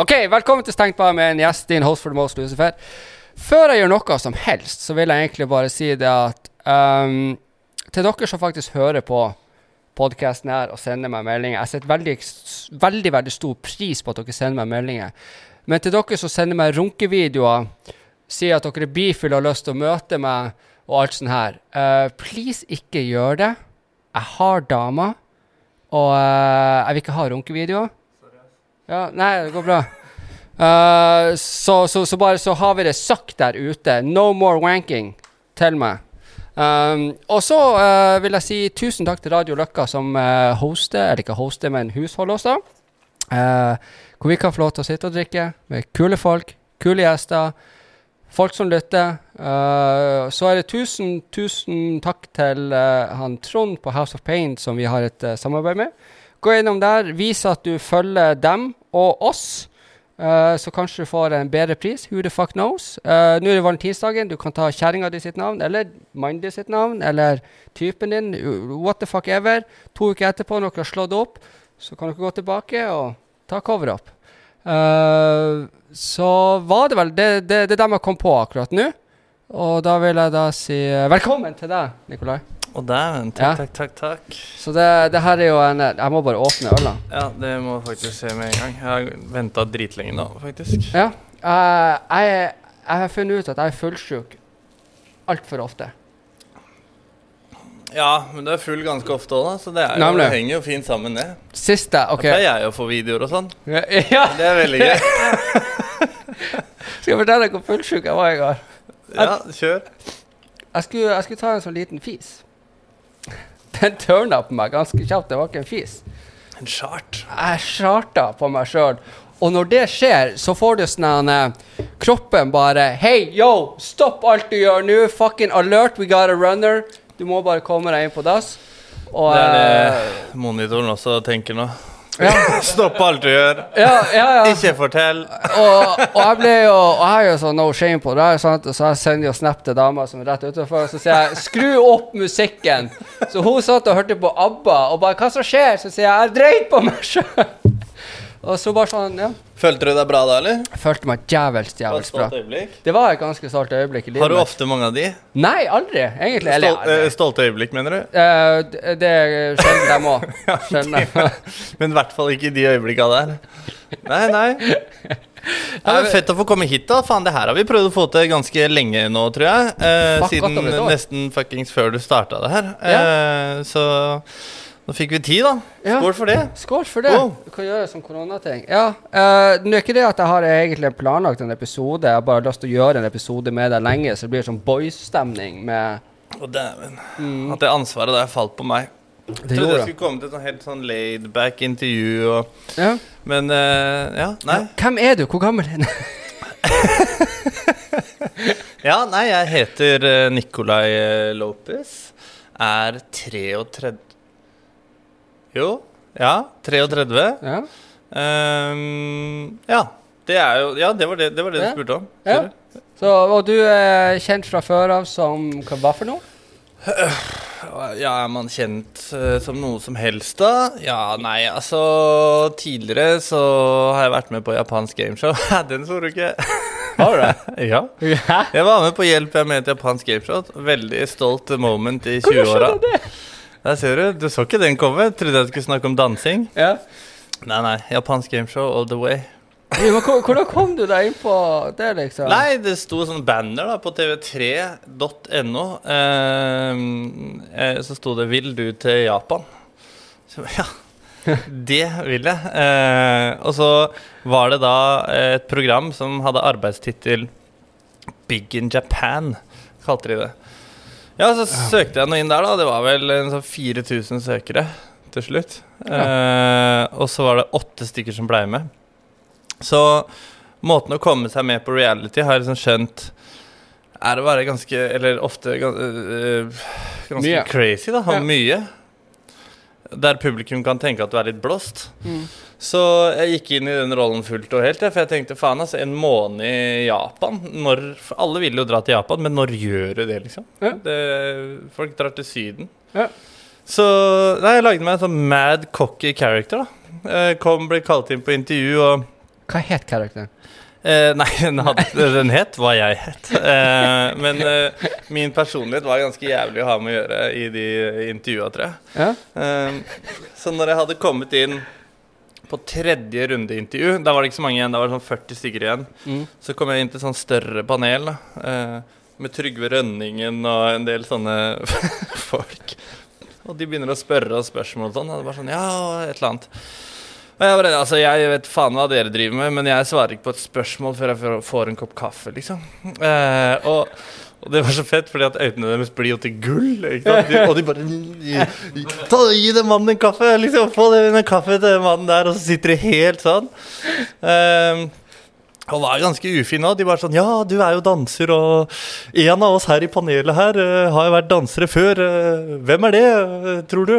Ok, Velkommen til Stengt bar med en gjest, din host for the most Lucifer. Før jeg gjør noe som helst, så vil jeg egentlig bare si det at um, Til dere som faktisk hører på podkasten her og sender meg meldinger Jeg setter veldig, veldig, veldig stor pris på at dere sender meg meldinger. Men til dere som sender meg runkevideoer, sier at dere er bifile og har lyst til å møte meg og alt sånt her, uh, please ikke gjør det. Jeg har damer, og uh, jeg vil ikke ha runkevideoer. Ja, nei, det går bra. Uh, så, så, så, bare så har vi det sagt der ute. No more wanking til meg. Um, og så uh, vil jeg si tusen takk til Radio Løkka som uh, hoster, eller ikke hoster, men husholder oss, da. hvor vi kan få lov til å sitte og drikke med kule folk, kule gjester, folk som lytter. så er det tusen, tusen takk til han Trond på House of Pain, som vi har et samarbeid med. Gå innom der, vis at du følger dem og oss. Uh, så kanskje du får en bedre pris. Who the fuck knows? Uh, Nå er det valentinsdagen. Du kan ta kjerringa di sitt navn, eller din sitt navn, eller typen din. What the fuck ever. To uker etterpå, når dere har slått opp, så kan dere gå tilbake og ta cover-up. Uh, så var det vel det, det, det dem jeg kom på akkurat nå. Og da vil jeg da si velkommen til deg, Nikolai. Å dæven. Takk, takk, takk, takk. Så det, det, her er jo en Jeg må bare åpne øla. Ja, det må faktisk skje med en gang. Jeg har venta dritlenge nå, faktisk. Ja. Uh, jeg, jeg, har funnet ut at jeg er fullsjuk altfor ofte. Ja, men du er full ganske ofte òg. Så det, jo, det, henger jo fint sammen, det. Siste, ok Da pleier jeg å få videoer og sånn. Ja, ja. Det er veldig gøy. Skal jeg fortelle deg hvor fullsjuk jeg var i går? Ja, kjør. Jeg skulle, jeg skulle ta en sånn liten fis. Den tørna på meg ganske kjapt. Det var ikke en fis. En chart. Jeg charta på meg sjøl. Og når det skjer, så får du sånn uh, Kroppen bare Hei, yo, stopp alt du gjør nå. Fucking alert, we got a runner. Du må bare komme deg inn på dass. Og, det er det uh, monitoren også tenker nå. Ja. Stopp alt du gjør. Ja, ja, ja. Ikke fortell. og, og, jeg ble jo Og jeg har jo sånn no shame på det, så jeg sender jo snap til dama som er rett utenfor, og så sier jeg 'skru opp musikken'. Så hun satt og hørte på ABBA og bare 'hva som skjer?' Så sier jeg 'jeg dreit på meg sjøl'. Og så bare sånn, ja. Følte du deg bra da, eller? Følte meg jævelsk jævelsk bra. Det var et ganske stolt øyeblikk i livet Har du ofte mange av de? Nei, aldri. egentlig. Eller, uh, stolte øyeblikk, mener du? Det, det er sjelden dem òg. Men i hvert fall ikke de øyeblikka der. Nei, nei. Det er fett å få komme hit, da. Faen, det her har vi prøvd å få til ganske lenge nå, tror jeg. Uh, siden nesten fuckings før du starta det her. Ja. så nå fikk vi tid, da. Skål for det. Skål for det. Du kan gjøre som koronating. Ja, uh, Nå er ikke det at jeg har egentlig planlagt en episode. Jeg har bare lyst til å gjøre en episode med deg lenge, så det blir sånn boys-stemning med Å, dæven. Mm. At det ansvaret der falt på meg. Det trodde jeg skulle komme til et sånn helt sånn laid back intervju og ja. Men uh, ja, nei. Hvem er du? Hvor gammel er du? ja, nei, jeg heter Nicolay Nicolai Lopez. Er 33 jo. Ja. 33. Ja. Um, ja. Det er jo Ja, det var det, det, var det ja. du spurte om. Ja. Så, og du er kjent fra før av som Hva for noe? Ja, er man kjent uh, som noe som helst, da? Ja, nei, altså Tidligere så har jeg vært med på japansk gameshow. Den så du ikke. Har du det? ja. Jeg var med på Hjelp, jeg med et japansk gameshow. Veldig stolt moment i 20-åra. Der ser du. Du så ikke den komme? Trodde jeg skulle snakke om dansing. Ja. Nei, nei. Japansk gameshow all the way. Hvordan kom du deg inn på det, liksom? Nei, det sto sånn banner da på tv3.no. Eh, eh, så sto det 'Vil du til Japan?' Så, ja, det vil jeg. Eh, og så var det da et program som hadde arbeidstittel 'Big in Japan', kalte de det. Ja, så søkte jeg noe inn der, da. Det var vel en sånn 4000 søkere til slutt. Eh, og så var det åtte stykker som blei med. Så måten å komme seg med på reality har jeg liksom skjønt er å være ganske Eller ofte uh, ganske mye. crazy, da. Ha ja. mye. Der publikum kan tenke at du er litt blåst. Mm. Så jeg gikk inn i den rollen fullt og helt. For jeg tenkte faen, altså, en måned i Japan når, Alle vil jo dra til Japan, men når gjør du det, liksom? Ja. Det, folk drar til Syden. Ja. Så nei, jeg lagde meg en sånn mad cocky character. da jeg Kom, ble kalt inn på intervju og Hva het karakteren? Eh, nei, den, hadde, den het hva jeg het. Eh, men eh, min personlighet var ganske jævlig å ha med å gjøre i de intervjua, tror jeg. Ja? Eh, så når jeg hadde kommet inn på tredje runde intervju, da var det ikke så mange igjen, da var det sånn 40 stykker igjen, Mm. så kom jeg inn til sånn større panel eh, med Trygve Rønningen og en del sånne folk. Og de begynner å spørre og spørsmål og sånn, og det var sånn, ja, og et eller annet. Jeg bare, altså jeg vet faen hva dere driver med, men jeg svarer ikke på et spørsmål før jeg får- en kopp kaffe, liksom. Eh, og, og det var så fett, fordi at øynene deres blir jo til gull. De, og de bare Ta, Gi den mannen en kaffe! liksom, Få den en kaffe til den mannen der, og så sitter de helt sånn. Eh, og var ganske ufin òg. De bare sånn Ja, du er jo danser, og en av oss her i panelet her uh, har jo vært dansere før. Uh, hvem er det, uh, tror du?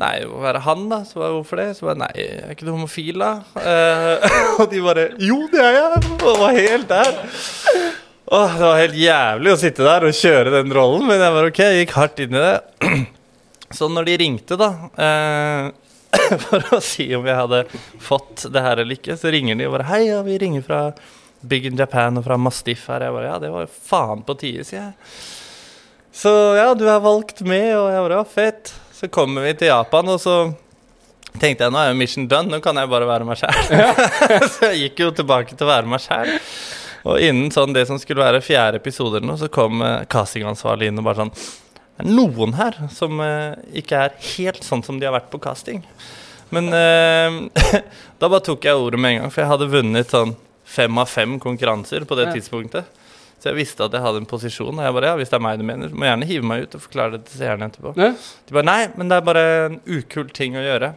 Nei, må være han, da. Så bare, hvorfor det? Så bare, nei, er ikke du homofil, da? Eh, og de bare Jo, det er jeg! Og var helt der. Åh, det var helt jævlig å sitte der og kjøre den rollen, men jeg var ok, jeg gikk hardt inn i det. Så når de ringte, da eh, for å si om jeg hadde fått det her eller ikke, så ringer de og bare Hei, ja, vi ringer fra Big in Japan og fra Mastiff her. Jeg bare Ja, det var faen på tide, sier jeg. Så ja, du er valgt med, og jeg bare Ja, fett. Så kommer vi til Japan, og så tenkte jeg nå er jo mission done, nå kan jeg bare være meg sjæl. så jeg gikk jo tilbake til å være meg sjæl. Og innen sånn det som skulle være fjerde episode eller noe, så kom eh, castingansvarlig inn og bare sånn Det er noen her som eh, ikke er helt sånn som de har vært på casting. Men eh, da bare tok jeg ordet med en gang, for jeg hadde vunnet sånn fem av fem konkurranser på det Ja. tidspunktet. Så jeg visste at jeg hadde en posisjon. Og jeg bare, ja, hvis det er meg du mener, må gjerne hive meg ut og forklare det til seerne etterpå. Ja? De bare, nei, men det er bare en ukul ting å gjøre.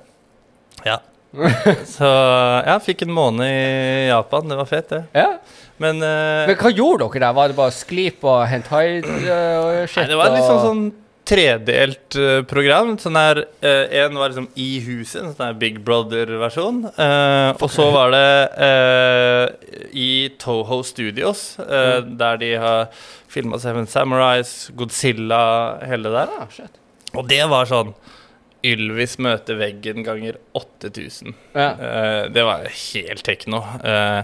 Ja. Så jeg fikk en måned i Japan. Det var fett, det. ja. Men, uh, Men hva gjorde dere der? Var det bare sklip og hentai uh, shit? Nei, det var litt sånn, sånn tredelt eh, program. Sånn her, eh, En var liksom i huset, en sånn her Big Brother-versjon. Eh, og så var det i Toho Studios, eh, der de har filma Seven Samurais, Godzilla, hele det der. Ah, shit. Og det var sånn Ylvis møter veggen ganger 8000. Ja. Eh, det var helt tekno. Eh,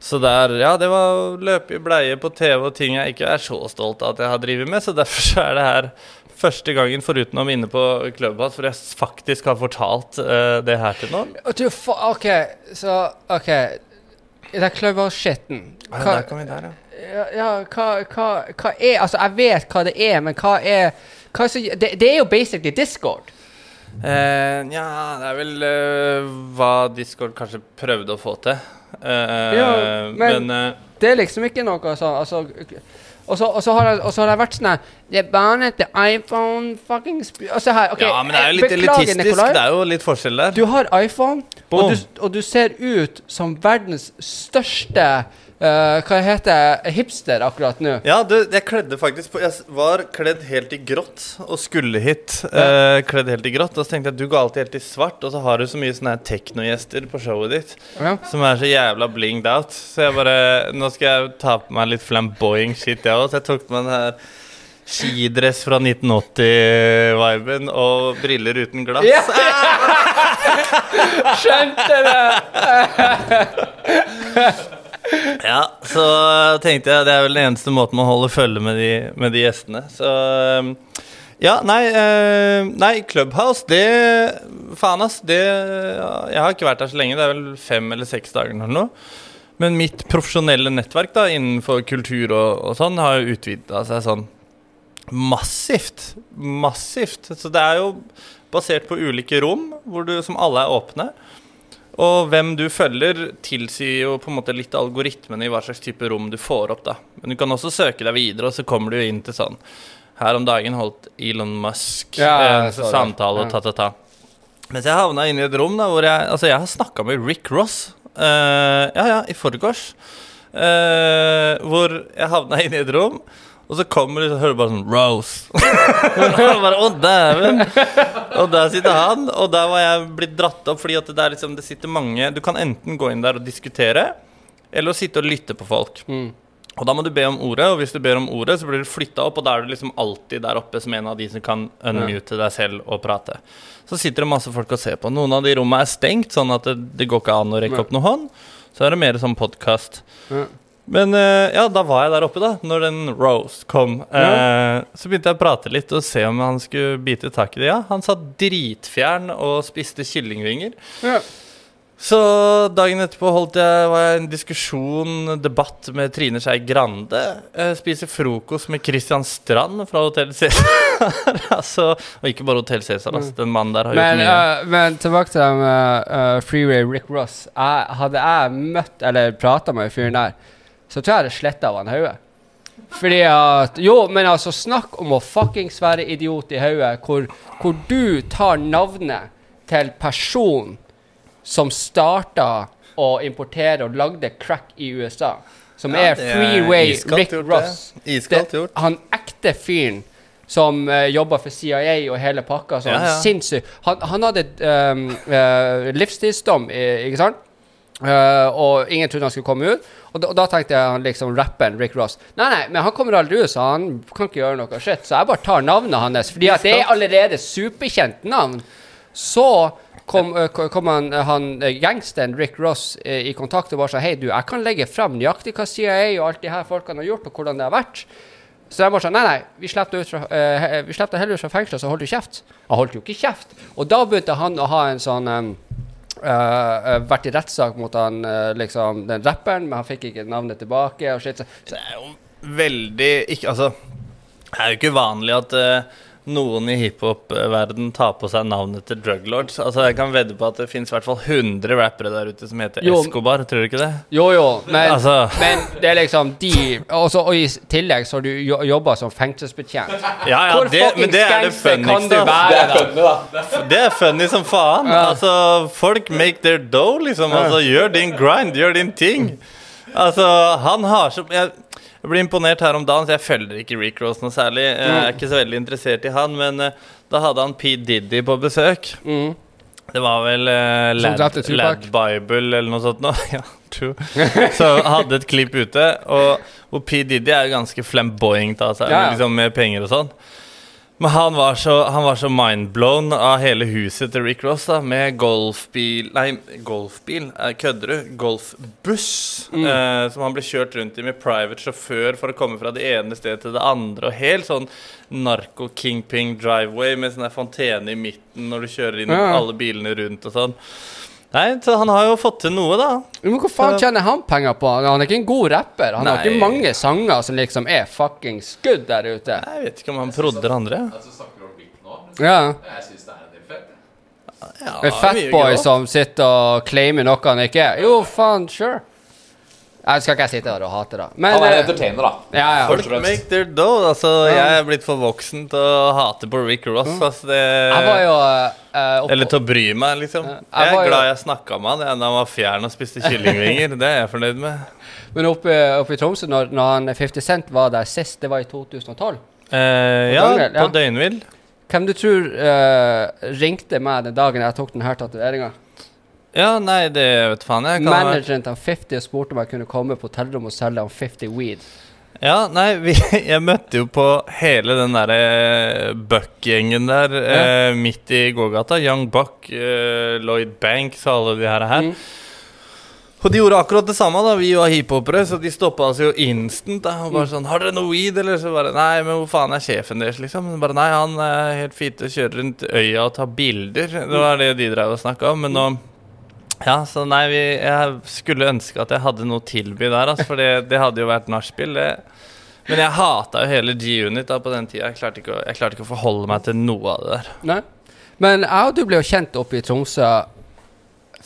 så der, ja, det var å løpe i bleie på TV og ting jeg ikke er så stolt av at jeg har drevet med. Så derfor så er det her første gangen, foruten å vinne på Clubhouse, hvor jeg faktisk har fortalt eh, det her til noen. Du, for, OK, så OK. Det er Clubhouse-skitten. Ja, der kom vi der, ja. ja, ja, hva, hva, hva er Altså, jeg vet hva det er, men hva er hva er så, det, det er jo basically Discord. Eh, ja, det er vel uh, hva Discord kanskje prøvde å få til. Uh, Ja, men- men eh, Det er liksom ikke noe sånn altså, og, så, har har det vært sånn her Det er bare til iPhone fucking sp- Og se her, okay, Ja, men det er jo litt beklager, elitistisk. Nikolai. Det er jo litt forskjell der. Du har iPhone, og du, og du ser ut som verdens største eh, Hva heter hipster akkurat nå. Ja, du, jeg kledde faktisk på Jeg var kledd helt i grått og skulle hit. Uh, kledd helt i grått Og så tenkte jeg at du går alltid helt i svart, og så har du så mye sånne teknogjester på showet ditt Ja. som er så jævla blinged out. Så jeg bare Nå skal jeg ta på meg litt flamboying shit, jeg òg. Så jeg tok på meg den her skidress fra 1980-viben og briller uten glass. Ja. Skjønte det! Ja, så tenkte jeg det er vel den eneste måten man holder følge med de, med de gjestene. Så um, ja, nei, eh, nei, Clubhouse, det Faen, ass. Det Jeg har ikke vært der så lenge. Det er vel fem eller seks dager eller noe. Men mitt profesjonelle nettverk da innenfor kultur og, og sånn har jo utvida seg sånn massivt. Massivt. Så det er jo basert på ulike rom hvor du, som alle er åpne. Og hvem du følger, tilsier jo på en måte litt algoritmen i hva slags type rom du får opp. da. Men du kan også søke deg videre, og så kommer du inn til sånn Her om dagen holdt Elon Musk Ja, en det. samtale og ta-ta-ta. Mens jeg havna inne i et rom da, hvor jeg Altså, jeg har snakka med Rick Ross. Uh, ja, ja, i forgårs. Uh, hvor jeg havna inne i et rom. Og så kommer de, og hører bare sånn Rose. og bare, Å, dæven! Og der sitter han, og der var jeg blitt dratt opp fordi at det, liksom, det sitter mange Du kan enten gå inn der og diskutere, eller å sitte og lytte på folk. Mm. Og da må du be om ordet, og hvis du ber om ordet, så blir du flytta opp, og da er du liksom alltid der oppe som en av de som kan unmute deg selv og prate. Så sitter det masse folk og ser på. Noen av de rommene er stengt, sånn at det, det går ikke an å rekke opp noen hånd. Så er det mer sånn podkast. Ja. Men eh, ja, da var jeg der oppe, da, når den Rose kom. Eh, så begynte jeg å prate litt og se om han skulle bite tak i det. Ja, han satt dritfjern og spiste kyllingvinger. Ja. Så dagen etterpå holdt jeg, var jeg i en diskusjon, debatt med Trine Skei Grande. Eh, spiser frokost med Christian Strand fra Hotell Cæsar. altså, og ikke bare Hotell Cæsar, altså. Den mannen der har Men, gjort mye. Uh, men tilbake til det med uh, Freeway Rick Ross. Jeg, hadde jeg møtt eller prata med fyren der, så tror jeg det sletta av han hodet. Fordi at Jo, men altså, snakk om å fuckings være idiot i hodet, hvor, hvor du tar navnet til personen som starta å importere og lagde crack i USA. Som Ja, er Freeway er Rick det. Ross. Iskaldt gjort. Han ekte fyren som uh, jobba for CIA og hele pakka. Så Ja, ja. sinnssyk. Han, han hadde um, uh, livstidsdom, ikke sant? Uh, og ingen trodde han skulle komme ut. Og da, og da tenkte jeg liksom rapperen Rick Ross. Nei, nei, men han kommer aldri ut, så han kan ikke gjøre noe shit. Så jeg bare tar navnet hans, fordi at det er allerede superkjent navn. Så kom, kom han, han gangsteren Rick Ross i kontakt og bare sa Hei, du, jeg kan legge frem nøyaktig hva CIA og alt de her folkene har gjort, og hvordan det har vært. Så jeg bare sa nei, nei, vi slipper deg deg heller ut fra fengselet, så holder du kjeft. Han holdt jo ikke kjeft. Og da begynte han å ha en sånn em, eh, Vært i rettssak mot han, uh, liksom, den rapperen, men han fikk ikke navnet tilbake. og shit. Så, Det er jo veldig ikke, Altså, det er jo ikke vanlig at eh, noen i hiphop-verden tar på seg navnet til druglords. Altså, jeg kan vedde på at det fall 100 rappere der ute som heter Jo. Escobar. Tror du ikke det? jo, jo, men, Altså- men det er liksom de også, Og i tillegg så har du jo, jobba som fengselsbetjent. Ja, ja, Hvor det, men det er det funnigste. være? Det er funny, da. Det er funny som faen. Ja. Altså, folk make their dough, liksom. Altså, gjør din grind, gjør din ting. Altså, han har så Jeg, jeg ble imponert her om dagen, så jeg følger ikke Rick Ross noe særlig. Jeg er ikke så veldig interessert i han, men eh, da hadde han P. Diddy på besøk. Mm. Det var vel uh, Lad, Lad Bible eller noe sånt noe. ja, true. Så hadde et klipp ute, og og P. Diddy er jo ganske flamboyant av seg, Ja, ja. liksom med penger og sånn. Men han var så, han var så mindblown av hele huset til Rick Ross, da, med golfbil Nei, golfbil, eh, kødder du? Golfbuss. Mm. Eh, som han ble kjørt rundt i med private sjåfør for å komme fra det ene stedet til det andre. Og helt sånn narko-kingping driveway med sånn fontene i midten når du kjører inn ja. alle bilene rundt og sånn. Nei, så han har jo fått til noe, da. Men hvor faen tjener han penger på? Han er ikke en god rapper. Han har Nei. ikke mange sanger som liksom er fuckings good der ute. Jeg vet ikke om han prodder andre. Altså, snakker du om Rick nå? Ja. Jeg synes det er en del fett. Ja, En mye fatboy som sitter og claimer noe han ikke er. Jo, faen, sure. Jeg skal ikke jeg sitte her og hate, da. Men Han er eh, entertainer, da. ja, ja. Folk make their dough. Altså, jeg er blitt for voksen til å hate på Rick Ross. Altså, det, Jeg var jo uh, opp... Eller til å bry meg, liksom. Jeg Jeg er er jo- glad jeg snakka med han da han var fjern og spiste kyllingvinger. Det er jeg fornøyd med. Men oppe, oppe i Tromsø, når, når han 50 Cent var der sist, det var i 2012 Eh, ja, Daniel, ja. på døgnvill. Hvem du tror uh, ringte meg den dagen jeg tok denne tatoveringa? Ja, nei, det vet faen jeg. Kan Manageren til 50 spurte om jeg kunne komme på hotellrommet og selge ham 50 weed. Ja, nei, vi, jeg møtte jo på hele den derre Buck-gjengen der eh, midt i gågata. Young Buck, eh, Lloyd Banks og alle de her. her. Mm. Og de gjorde akkurat det samme. da Vi var hiphopere, så de stoppa oss jo instant. da Og bare sånn 'Har dere noe weed?' Eller så bare 'Nei, men hvor faen er sjefen deres?' liksom Bare 'Nei, han er helt fint og kjører rundt øya og tar bilder'. Det var det de drev og snakka om. Men nå Ja, så nei, vi, jeg skulle ønske at jeg hadde noe å tilby der, altså, for det, det hadde jo vært nachspiel. det men jeg hata jo hele G-Unit da på den tida. Jeg klarte, å, jeg klarte ikke å forholde meg til noe av det der. Nei. Men jeg og du ble jo kjent oppe i Tromsø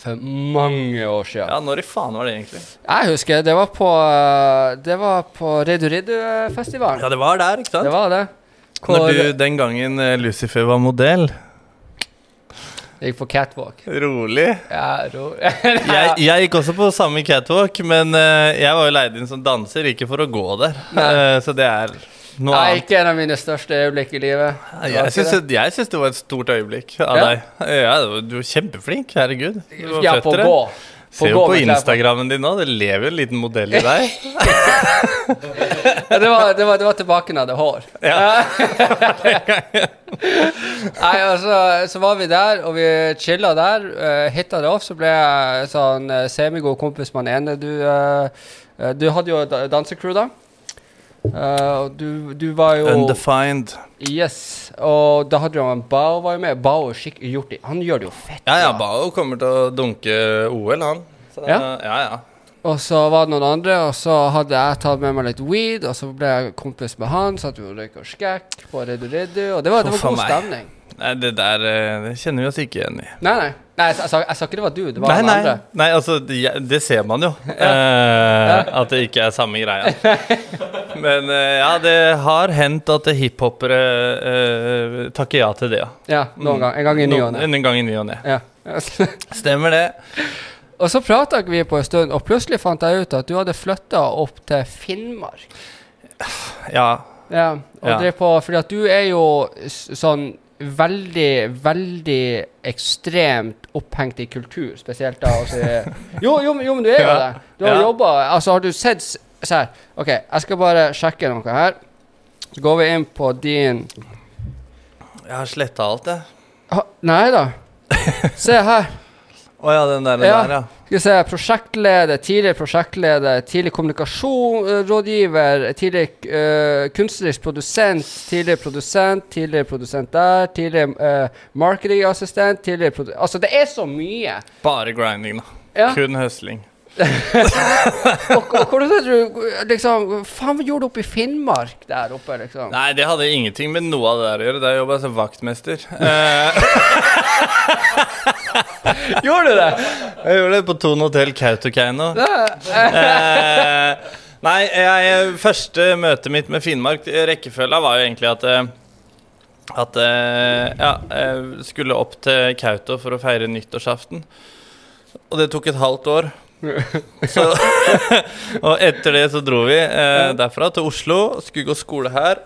for mange år siden. Ja, Når i faen var det egentlig? Jeg husker det var på Det var på Redu Riddu-festivalen. Ja, det var der, ikke sant? Det var det. Når du den gangen eh, Lucifer var modell. Jeg gikk på catwalk. Rolig. Ja, ro. Jeg, jeg gikk også på samme catwalk, men uh, jeg var jo leid inn som danser, ikke for å gå der. Eh, så det er noe Nei, annet. ikke en av mine største øyeblikk i livet. Jeg syns, det. jeg syns det var et stort øyeblikk av Ja. deg. Ja, du var kjempeflink. Herregud. Du var Ja, på å gå. Se jo på. Instagrammen din nå, det lever en liten modell i deg. Det, var, det, var, det var tilbake når jeg hadde hår. Nei, altså, så var vi der, og vi chilla der. Uh, hitta det off, så ble jeg sånn uh, semigod kompis med han ene. Du, uh, du hadde jo da- dansecrew, da. Uh, du, du var jo Undefined. Yes. Og da hadde han Bao var jo med. Bao gjort det. Han gjør det jo fett. Ja, ja. Bao kommer til å dunke OL, han. Så, Ja. ja, ja. Og så var det noen andre, og så hadde jeg tatt med meg litt weed, og så ble jeg kompis med han, satt vi og røyka skækk på Redu Redu, og det var, det var god meg. stemning. Nei, det der eh, det kjenner vi oss ikke igjen i. Nei, nei. Nei jeg, sa- jeg, sa, ikke det var du, det var Nei, nei, andre. nei, altså det, det ser man jo. Eh, at det ikke er samme greia. Men eh, ja, det har hendt at hiphopere eh, takker ja til det, ja. Ja, noen gang. En gang i ny og ne. En gang i ny og ne. Ja. Stemmer det. og så prata vi på en stund, og plutselig fant jeg ut at du hadde flytta opp til Finnmark. Ja. Ja, og Ja. på Fordi at du er jo sånn veldig, veldig ekstremt opphengt i kultur, spesielt da altså, Jo, jo, jo men du er jo det. Du har Ja. jobba Altså, har du sett Se her. OK, jeg skal bare sjekke noe her. Så går vi inn på din Jeg har sletta alt, jeg. ha, Nei da. Se her. Å ja, den der, Ja. der, ja. Skal vi se, prosjektleder, tidligere prosjektleder, tidligere kommunikasjonsrådgiver, tidligere uh, kunstnerisk produsent, tidligere produsent, tidligere produsent der, tidligere uh, marketingassistent, tidligere produsent Altså, det er så mye. Bare grinding, da. Ja. Kun høsling. Og, og hvordan du liksom Faen, hva gjorde du oppe i Finnmark der oppe, liksom? Nei, det hadde ingenting med noe av det der å gjøre. Der jobba jeg som vaktmester. Eh, Gjorde du det? jeg gjorde det på Thon hotell Kautokeino. Eh, nei, jeg, første møtet mitt med Finnmark, rekkefølga var jo egentlig at eh, At eh, ja, jeg skulle opp til Kautokeino for å feire nyttårsaften. Og det tok et halvt år. Så, og etter det så dro vi eh, derfra til Oslo. Skulle gå skole her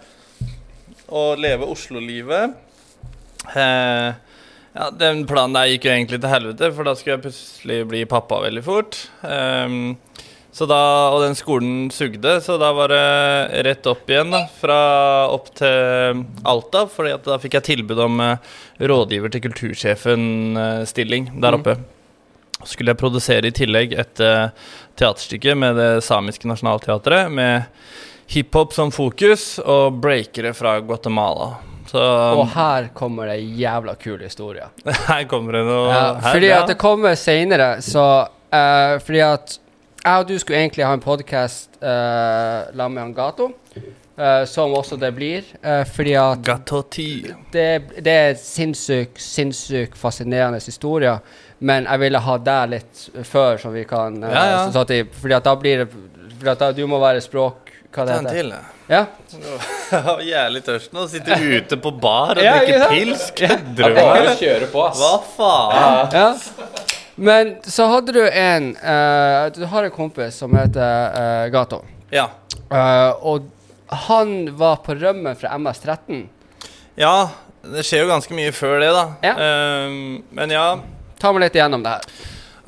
og leve Oslo-livet. Eh, ja, Den planen der gikk jo egentlig til helvete, for da skulle jeg plutselig bli pappa veldig fort. Ehm, så da, Og den skolen sugde, så da var det rett opp igjen, da. Fra opp til Alta, fordi da fikk jeg tilbud om eh, rådgiver til kultursjefen-stilling der oppe. Så skulle jeg produsere i tillegg et uh, teaterstykke med det samiske nasjonalteatret, med hiphop som fokus, og breakere fra Guatemala. Så Og her kommer det jævla kul historie. her kommer det noe Ja, her, fordi ja. at det kommer seinere, så uh, Fordi at jeg og du skulle egentlig ha en podkast uh, sammen med Gato, Uh, som også det blir. Uh, fordi at det, det er sinnssykt, sinnssykt fascinerende historie. Men jeg ville ha deg litt før, så vi kan eh, Ja, ja. Så, at det- fordi at da blir det fordi at da, Du må være språk... Hva det heter til. jeg. Ja? Jeg jævlig tørst nå. Sitte ute på bar og Ja, ikke drikker pils. Kødder du med meg? kjøre på, ass. Hva faen? ja. Men så hadde du en uh, Du har en kompis som heter uh, Gato. Ja. Uh, og han var på rømmen fra MS-13. ja, det skjer jo ganske mye før det, da. Ja. Ehm, men ja. Ta meg litt igjennom det her.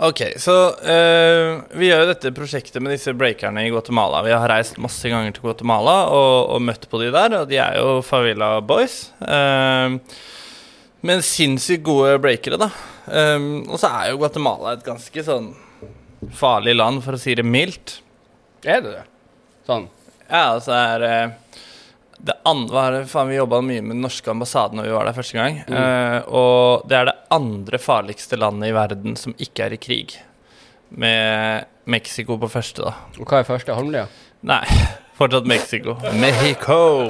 Ok, så uh, vi gjør jo dette prosjektet med disse breakerne i Guatemala. Vi har reist masse ganger til Guatemala og, og møtt på de der, og de er jo favela boys. Uh, men sinnssykt gode breakere, da. Um, og så er jo Guatemala et ganske sånn farlig land, for å si det mildt. Er det det? Sånn. Ja, altså er eh, det andre faen, Vi jobba mye med den norske ambassaden når vi var der første gang. Eh, og det er det andre farligste landet i verden som ikke er i krig. Med Mexico på første, da. Og hva er første? Holmlia? Nei, fortsatt Mexico. Mexico!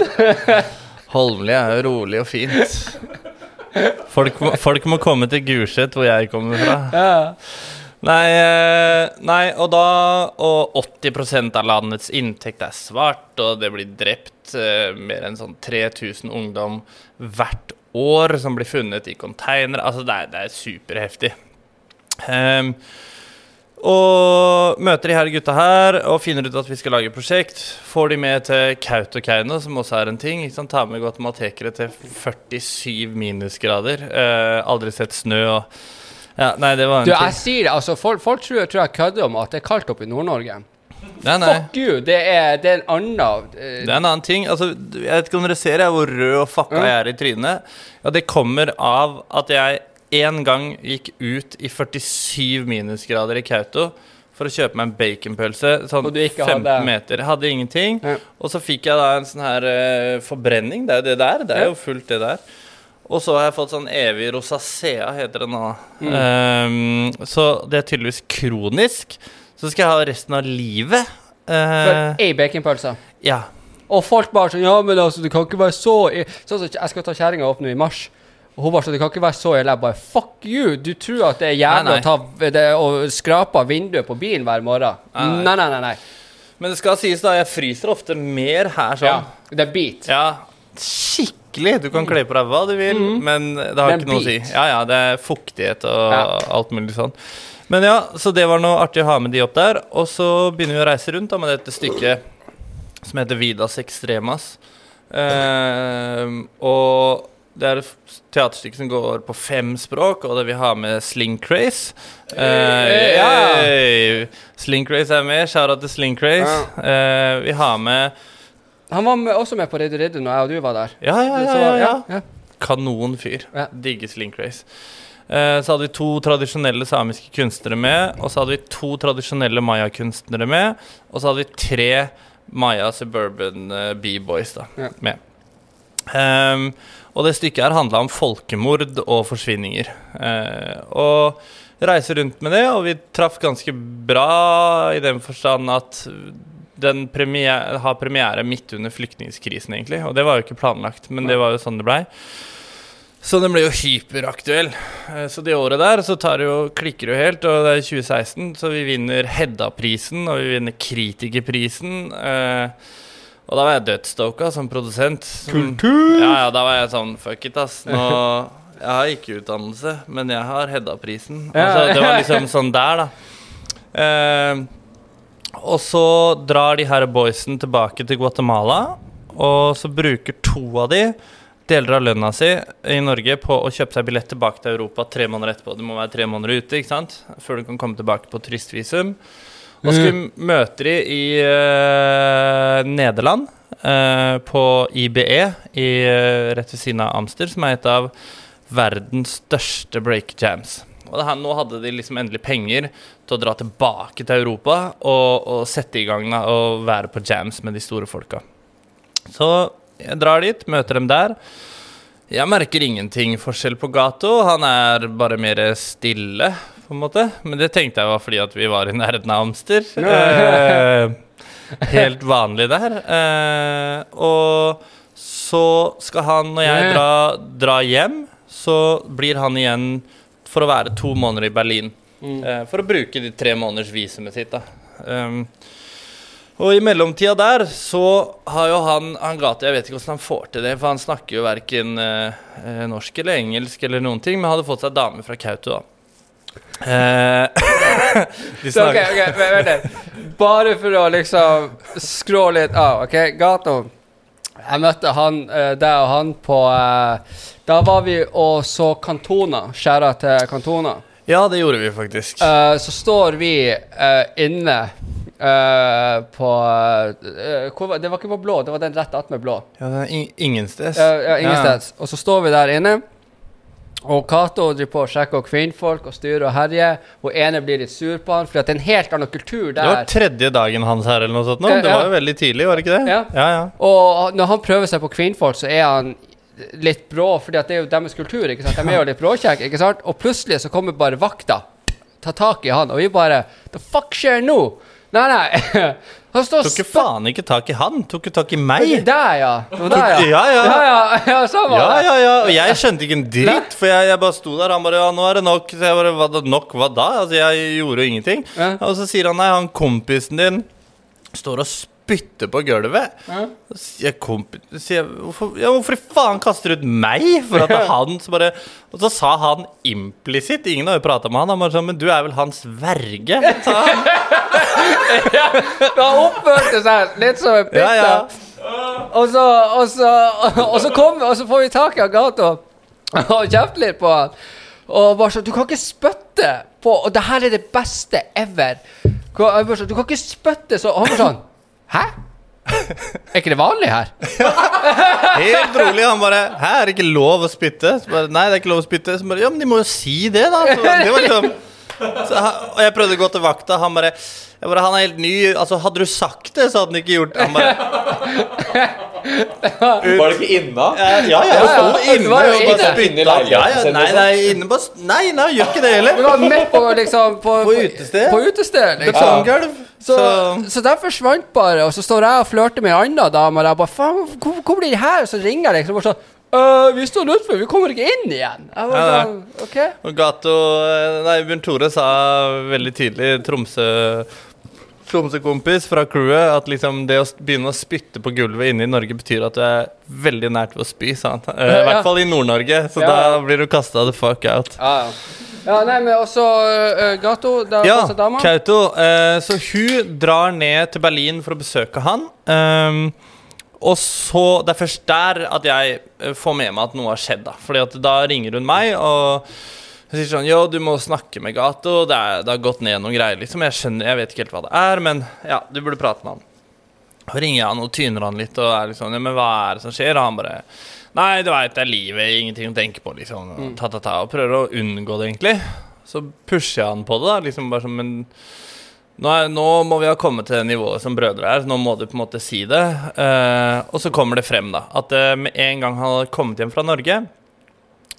Holmlia er jo rolig og fint. Folk må, folk må komme til Gulset, hvor jeg kommer fra. Ja. Nei, eh, nei, og da Og 80% av landets inntekt er svart, og det blir drept uh, mer enn sånn 3000 ungdom hvert år som blir funnet i container. Altså, det er, det er superheftig. Um, og møter de her gutta her og finner ut at vi skal lage prosjekt. Får de med til Kautokeino, som også er en ting. Ikke sant? Tar med guatematekere til 47 minusgrader. Uh, aldri sett snø og Ja, nei, det var en Du, ting. jeg sier det, altså, folk, folk tror, tror jeg kødder om at det er kaldt oppe i Nord-Norge. Nei, nei. Fuck you! Det er, det er en annen eh, Det er en annen ting. Altså, jeg vet ikke om dere ser jeg, hvor rød og fucka jeg er i trynet. Ja, det kommer av at jeg en gang gikk ut i 47 minusgrader i Kautokeino for å kjøpe meg en baconpølse sånn Og du ikke 15 hadde- meter. Jeg hadde ingenting. Ja. Og så fikk jeg da en sånn her eh, forbrenning. Det er jo det der. Det er jo fullt, det der. Og så har jeg fått sånn evig rosacea, heter det nå. Mm. Um, så det er tydeligvis kronisk. Så skal jeg ha resten av livet. For Eh, ei baconpølse. ja. Og folk bare sånn Ja, men altså, det kan ikke være så Sånn som Jeg skal ta kjerringa opp nå i mars. Og hun bare sånn Det kan ikke være så ille. Jeg bare Fuck you! Du tror at det er jævlig Nei, nei. å ta å skrape vinduet på bilen hver morgen? Nei, nei. Nei, nei, nei. Men det skal sies, da, jeg fryser ofte mer her sånn. Ja, det er beat. Ja, skikkelig. Du kan kle på deg hva du vil, men det har Men ikke noe å si. Ja, ja, det er fuktighet og Ja. alt mulig sånn. Men ja, så det var noe artig å ha med de opp der. Og så begynner vi å reise rundt da med dette stykket som heter Vidas Extremas. Uh, og det er et teaterstykke som går på fem språk, og det vi har med Sling Craze. Eh, Ja. Sling Craze er med. Shout-out til Sling Craze. Uh, vi har med Han var med, også med på Ready Ready når jeg og du var der. Ja, ja, ja. Ja, ja. ja. Kanon fyr. Ja. Digger Slink Race. Eh, så hadde vi to tradisjonelle samiske kunstnere med, og så hadde vi to tradisjonelle mayakunstnere med, og så hadde vi tre Maya Suburban uh, B-boys da, Ja. med. Um, og det stykket her handla om folkemord og forsvinninger. Uh, og reise rundt med det, og vi traff ganske bra i den forstand at den premiere, har premiere midt under flyktningkrisen, egentlig. Og det var jo ikke planlagt, men det var jo sånn det blei. Så den ble jo hyperaktuell. Eh, Så det året der så tar det jo, klikker det jo helt, og det er 2016, så vi vinner Hedda-prisen, og vi vinner Kritikerprisen. Eh, og da var jeg dødsstoka som produsent. Som- Kultur! Ja, ja, da var jeg sånn Fuck it, ass. Nå Jeg har ikke utdannelse, men jeg har Hedda-prisen. Altså, det var liksom sånn der, da. Eh, og så drar de her boysen tilbake til Guatemala, og så bruker to av de deler av lønna si i Norge på å kjøpe seg billett tilbake til Europa tre måneder etterpå. Du må være tre måneder ute ikke sant? før du kan komme tilbake på turistvisum. Og så møter vi de i uh, Nederland, uh, på IBE, i, uh, rett ved siden av Amster, som er et av verdens største breakjams. Og det her, nå hadde de liksom endelig penger til å dra tilbake til Europa og, og sette i gang da, og være på jams med de store folka. Så jeg drar dit, møter dem der. Jeg merker ingenting forskjell på Gato. Han er bare mer stille, på en måte. Men det tenkte jeg var fordi at vi var i nærheten av Amster. Eh, helt vanlig der. Eh, og så skal han, når jeg drar dra hjem, så blir han igjen for å være to måneder i Berlin. Mm. Uh, for å bruke de tre måneders visumet sitt. Um, og i mellomtida der så har jo han Han Gato, jeg vet ikke hvordan han får til det, for han snakker jo verken eh, eh, norsk eller engelsk eller noen ting, men hadde fått seg dame fra Kautokeino, da. Uh, Så, ok, ok, vent vent litt. Bare for å liksom skrå litt av, OK? Gato. Jeg møtte han, eh, deg og han på eh, Da var vi og så Kantona. Skjæra til Kantona. Ja, det gjorde vi faktisk. Eh, så står vi inne Uh, på uh, Det var ikke på blå, det var den rett attmed blå. Ja, det in ingensteds. Uh, ja, Ingensteds. Og så står vi der inne. Og Cato driver på og sjekke kvinnfolk og styrer og herjer. Hun ene blir litt sur på han, fordi at det er en helt annen kultur der. Det var tredje dagen hans her, eller noe sånt. Nå. Ja, Det var jo veldig tidlig, var det ikke det? Ja. ja, ja. Og når han prøver seg på kvinnfolk, så er han litt brå, fordi at det er jo deres kultur. ikke sant? De er jo litt bråkjekke, ikke sant? Og plutselig så kommer bare vakta, tar tak i han, og vi bare The fuck skjer nå? Nei, nei. Han står Tok ikke faen ikke tak i han, tok jo tak i meg. Der, ja. Det var der, ja. Ja, ja. Ja, ja, ja, sånn var Ja, det. ja, ja. Og jeg skjønte ikke en dritt, for jeg, jeg bare sto der. Han bare Ja, nå er det nok. Så jeg bare Hva da? Nok hva da? Altså, jeg gjorde jo ingenting. Ja. Og så sier han nei, han kompisen din står og spytter på gulvet. Ja. Så sier jeg så Sier jeg, hvorfor, ja, hvorfor i faen kaster du ut meg? For at det er han som bare Og så sa han implisitt Ingen har jo prata med han. Han bare sånn Men du er vel hans verge? sa han. Han oppførte seg litt som en Ja, ja. pitta. Og så, og så, og så, kom, og så får vi tak i Agato og kjefter litt på han. Og bare sånn Du kan ikke spytte på Og det her er det beste ever. Sånn, Du kan ikke spytte så han bare sånn Hæ? Er ikke det vanlig her? Helt rolig. Han bare 'Hæ, er det ikke lov å spytte?' Så bare, Nei, det er ikke lov å spytte. Så bare, ja, men de må jo si det, da. Så det var liksom han- Og jeg prøvde å gå til vakta. Han bare, jeg bare 'Han er helt ny. Altså, hadde du sagt det, så hadde han ikke gjort det.' Han bare Var det ikke inna? Ja, ja, Ja, sto ja, inne var jo og inne. bare Inne i spytta. Ja, ja, leiligheten nei, liksom. nei, inne på Nei, nei, gjør ikke det Du heller. var med på liksom På, På utested? På utested liksom. ja. Så, Så så den forsvant bare, og så står jeg og flørter med ei anna dame, og jeg bare Faen, hvor, hvor blir det her? Og så ringer jeg liksom bare sånn «Øh, vi står utenfor, vi kommer ikke inn igjen. Jeg var Ja, sånn, OK. Og Gato Nei, Bjørn Tore sa veldig tidlig, Tromsø Tromsø-kompis fra crewet, at liksom det å begynne å spytte på gulvet inne i Norge betyr at du er veldig nært ved å spy, sa han. Eh, I Ja. hvert fall i Nord-Norge, så Ja. da blir du kasta the fuck out. Ja, ja. ja, nei, men også uh, Gato, da Ja. Kauto. Uh, så hun drar ned til Berlin for å besøke han. Ehm, og så Det er først der at jeg eh, får med meg at noe har skjedd. da Fordi at da ringer hun meg og sier sånn Yo, du må snakke med Gato. Det, er, det har gått ned noen greier, liksom. Jeg skjønner, jeg vet ikke helt hva det er, men ja, du burde prate med han. Og ringer jeg han og tyner han litt, og er liksom Ja, men hva er det som skjer? Og han bare Nei, du veit, det er livet, ingenting å tenke på, liksom. Og, ta, ta, ta, og prøver å unngå det, egentlig. Så pusher jeg han på det, da. Liksom bare sånn Men nå, er, nå må vi ha kommet til det nivået som brødre er. Nå må du på en måte si det. Eh, og så kommer det frem, da, at eh, med en gang han hadde kommet hjem fra Norge,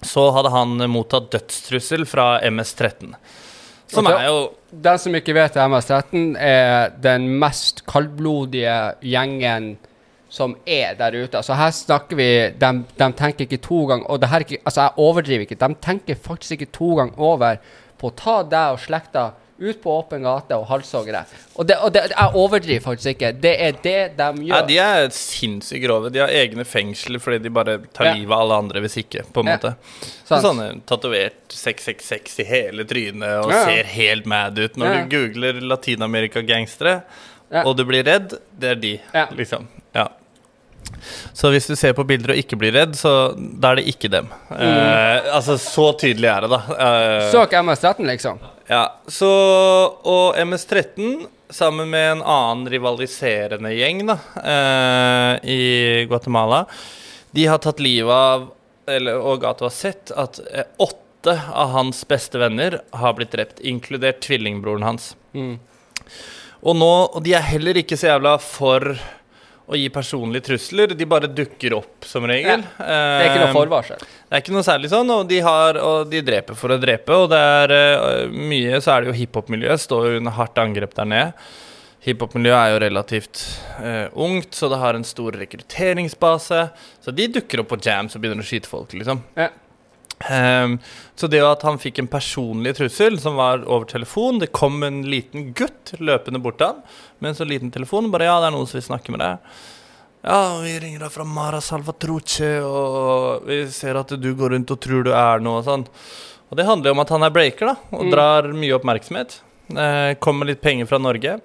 så hadde han mottatt dødstrussel fra MS-13. Som er jo Den som ikke vet det, MS-13 er den mest kaldblodige gjengen som er der ute. Altså Her snakker vi De, de tenker ikke to ganger Og det her er ikke, altså jeg overdriver ikke. De tenker faktisk ikke to ganger over på å ta deg og slekta ut på åpen gate og halshogge deg. Og, det, og det, jeg overdriver faktisk ikke. Det er det de gjør. Nei, de er sinnssykt grove. De har egne fengsler fordi de bare tar Ja. livet av alle andre hvis ikke, på en Ja. måte. Sånn. Sånne tatovert 666 i hele trynet og Ja, ser helt mad ut. Når du googler Latin-Amerika-gangstere, og du blir redd, det er de, liksom. Ja. Så hvis du ser på bilder og ikke blir redd, så da er det ikke dem. Eh, altså, så tydelig er det, da. Uh, Søk MS-13, liksom. Ja, så Og MS-13 sammen med en annen rivaliserende gjeng da, eh, i Guatemala, de har tatt livet av eller, Og Gato har sett at eh, åtte av hans beste venner har blitt drept, inkludert tvillingbroren hans. Mm. Og nå, og de er heller ikke så jævla for å gi personlige trusler, de bare dukker opp som regel. Det er ikke noe Eh, forvarsel. Det er ikke noe særlig sånn, og de, har, og de dreper for å drepe. Og det er uh, mye Så er det jo hiphop-miljøet står jo under hardt angrep der nede. Hiphop-miljøet er jo relativt uh, ungt, så det har en stor rekrutteringsbase. Så de dukker opp på jams og begynner å skyte folk, liksom. Ja. Um, så det at han fikk en personlig trussel som var over telefon Det kom en liten gutt løpende bort til han med en så liten telefon. Bare 'Ja, det er noen som vil snakke med deg'. Ja, vi ringer deg fra Mara Salvatruce, og vi ser at du går rundt og tror du er noe og sånn. Og det handler jo om at han er breaker, da, og Mm. drar mye oppmerksomhet. Eh, kommer litt penger fra Norge.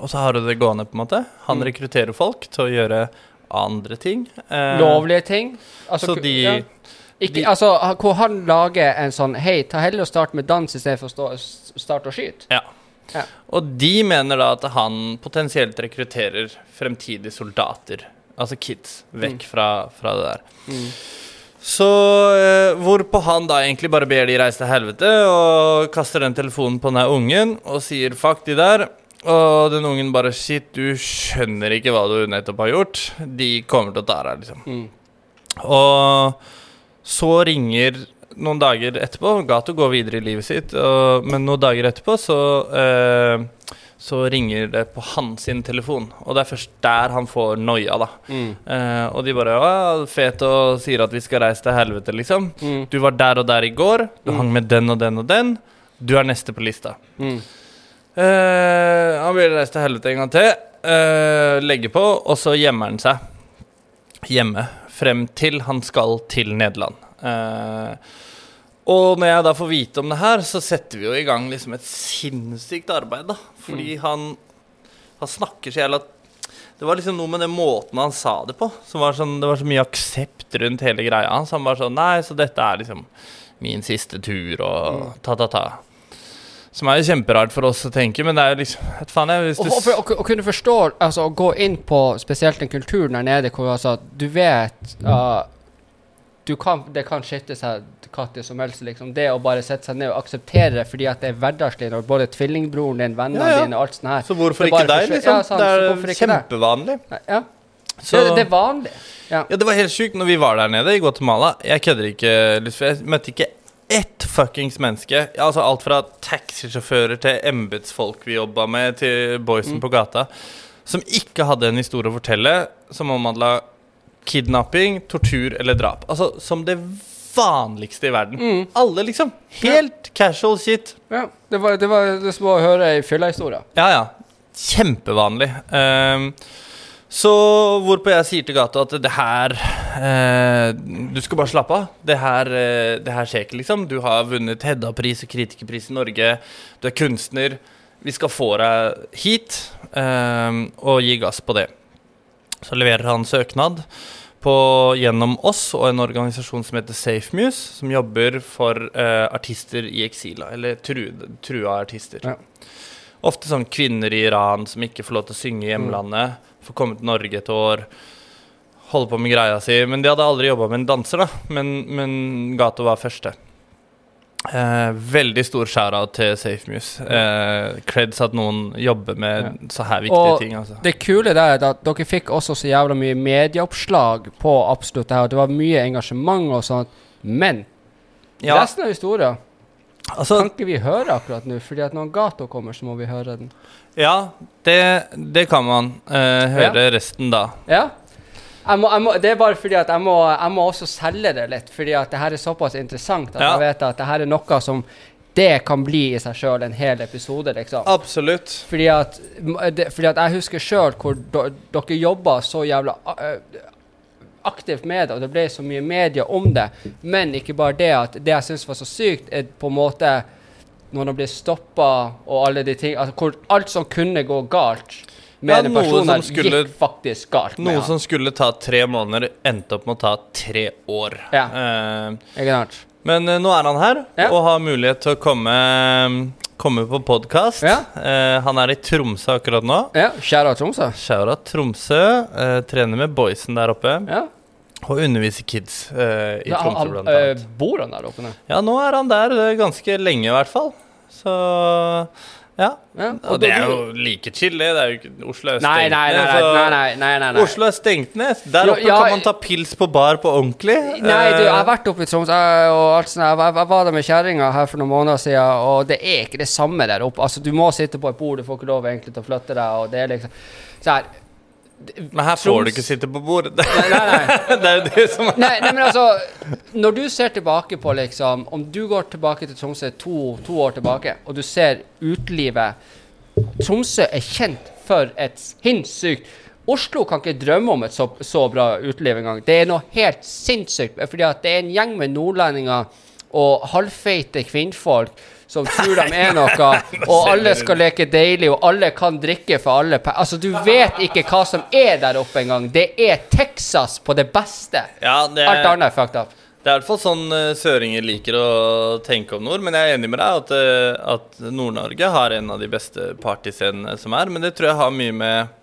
Og så har du det gående, på en måte. Han Mm. rekrutterer folk til å gjøre andre ting. Eh, Lovlige ting. Altså, så de ja. Ikke, altså, hvor han lager en sånn Hei, ta heller og start med dans istedenfor å stå- starte å skyte. Ja. Ja. Og de mener da at han potensielt rekrutterer fremtidige soldater, altså kids, vekk Mm. fra, fra det der. Så eh, hvorpå han da egentlig bare ber de reise til helvete og kaster den telefonen på den her ungen og sier 'fuck de der'. Og den ungen bare 'shit, du skjønner ikke hva du nettopp har gjort'. De kommer til å ta deg, liksom. Mm. Og så ringer noen dager etterpå Gato går videre i livet sitt, og, men noen dager etterpå så eh, så ringer det på hans sin telefon, og det er først der han får noia, da. Mm. Eh, og de bare ja, 'Fet og sier at vi skal reise til helvete', liksom. Mm. Du var der og der i går, du Mm. hang med den og den og den. Du er neste på lista. Mm. Eh, han blir reist til helvete en gang til. eh, legge på, og så gjemmer han seg hjemme frem til han skal til Nederland. Eh, og når jeg da får vite om det her, så setter vi jo i gang liksom et sinnssykt arbeid, da. Fordi han, han snakker så jævla Det var liksom noe med den måten han sa det på. Som var sånn, det var så mye aksept rundt hele greia hans. Han var sånn Nei, så dette er liksom min siste tur og ta-ta-ta. Som er jo kjemperart for oss å tenke, men det er jo liksom vet faen jeg, hvis du og, for, å, å kunne forstå, altså å gå inn på spesielt den kulturen der nede hvor altså, du vet uh, du kan, Det kan skifte seg når som helst. Liksom. Det å bare sette seg ned og akseptere det fordi at det er hverdagslig når både tvillingbroren din, vennene Ja, ja. dine alt sånt her Så hvorfor ikke deg, liksom? Ja, sant, det er det? kjempevanlig. Ja. Så, Det, det er vanlig. Ja. ja, det var helt sjukt når vi var der nede i Guatemala. Jeg kødder ikke, Lysfe. Jeg møtte ikke ett fuckings menneske. Altså Alt fra taxisjåfører til embetsfolk vi jobba med, til boysen Mm. på gata, som ikke hadde en historie å fortelle som omhandla kidnapping, tortur eller drap. Altså som det vanligste i verden. Mm. Alle, liksom. Helt casual shit. Ja, det var det, var det som å høre ei fyllehistorie. Ja, ja. Kjempevanlig. Um, så hvorpå jeg sier til gata at det her eh, Du skal bare slappe av. Det her, eh, det her skjer ikke, liksom. Du har vunnet Hedda-pris og kritikerpris i Norge. Du er kunstner. Vi skal få deg hit, ehm, og gi gass på det. Så leverer han søknad på, gjennom oss og en organisasjon som heter SafeMuse, som jobber for eh, artister i eksil, eller trua, trua artister. Ja. Ofte sånn kvinner i Iran som ikke får lov til å synge i hjemlandet, får komme til Norge et år, holde på med greia si. Men de hadde aldri jobba med en danser, da. Men, men Gato var første. Eh, veldig stor shout-out til SafeMuse. Eh, creds at noen jobber med så her viktige Og ting. Altså. Det kule der er at dere fikk også så jævla mye medieoppslag på absolutt det her. Det var mye engasjement og sånt. Men Ja, resten av historien altså, kan ikke vi høre akkurat nå, fordi at når Gato kommer, så må vi høre den. ja det, det kan man eh, høre resten da. Ja? Jeg må, jeg må, det er bare fordi at jeg må, jeg må også selge det litt, fordi at det her er såpass interessant at Ja. jeg vet at det her er noe som det kan bli i seg sjøl en hel episode, liksom. Absolutt. Fordi at, det, fordi at jeg husker sjøl hvor do, dere jobba så jævla aktivt med det, og det ble så mye media om det. Men ikke bare det. at Det jeg syns var så sykt, er på en måte når de blir stoppa og alle de ting altså Alt som kunne gå galt med Ja, noe som skulle- gikk faktisk galt. med Noe han. som skulle ta tre måneder, endte opp med å ta tre år. Ja. uh, sant? men uh, nå er han her Ja. og har mulighet til å komme, komme på podkast. Ja. han er i Tromsø akkurat nå. Ja, Skjæra Tromsø. Shaura Tromsø. Uh, trener med boysen der oppe. Ja. Og underviser kids eh, i Ja, Tromsø, blant annet. bor han der oppe nå? Ja, nå er han der eh, ganske lenge, i hvert fall. Så ja. Ja. Og det er jo like chill, det. Det er jo ikke Oslo er stengt nei, nei. ned, nei, så- nei, nei, nei, nei, nei. Oslo er stengt ned. Der Jo, oppe ja, kan man ta pils på bar på ordentlig. Nei, du, jeg har Eh, vært oppe i Troms jeg, og alt sånt. Jeg, jeg var der med kjerringa her for noen måneder siden, og det er ikke det samme der oppe. Altså, du må sitte på et bord, du får ikke lov egentlig til å flytte deg, og det er liksom Så her Men her får du ikke sitte på bordet. Det Nei, nei. det er jo det som er Nei, nei, men altså Når du ser tilbake på liksom Om du går tilbake til Tromsø to, to år tilbake, og du ser utelivet Tromsø er kjent for et sinnssykt Oslo kan ikke drømme om et så, så bra uteliv engang. Det er noe helt sinnssykt. Fordi at det er en gjeng med nordlendinger og halvfeite kvinnfolk som tror de er noe, og alle skal leke deilig, og alle kan drikke for alle Altså, du vet ikke hva som er der oppe engang. Det er Texas på det beste. Ja, det Alt er, annet er fucked up. det er i hvert fall sånn eh, søringer liker å tenke om nord. Men jeg er enig med deg at, eh, at Nord-Norge har en av de beste partyscenene som er. Men det tror jeg har mye med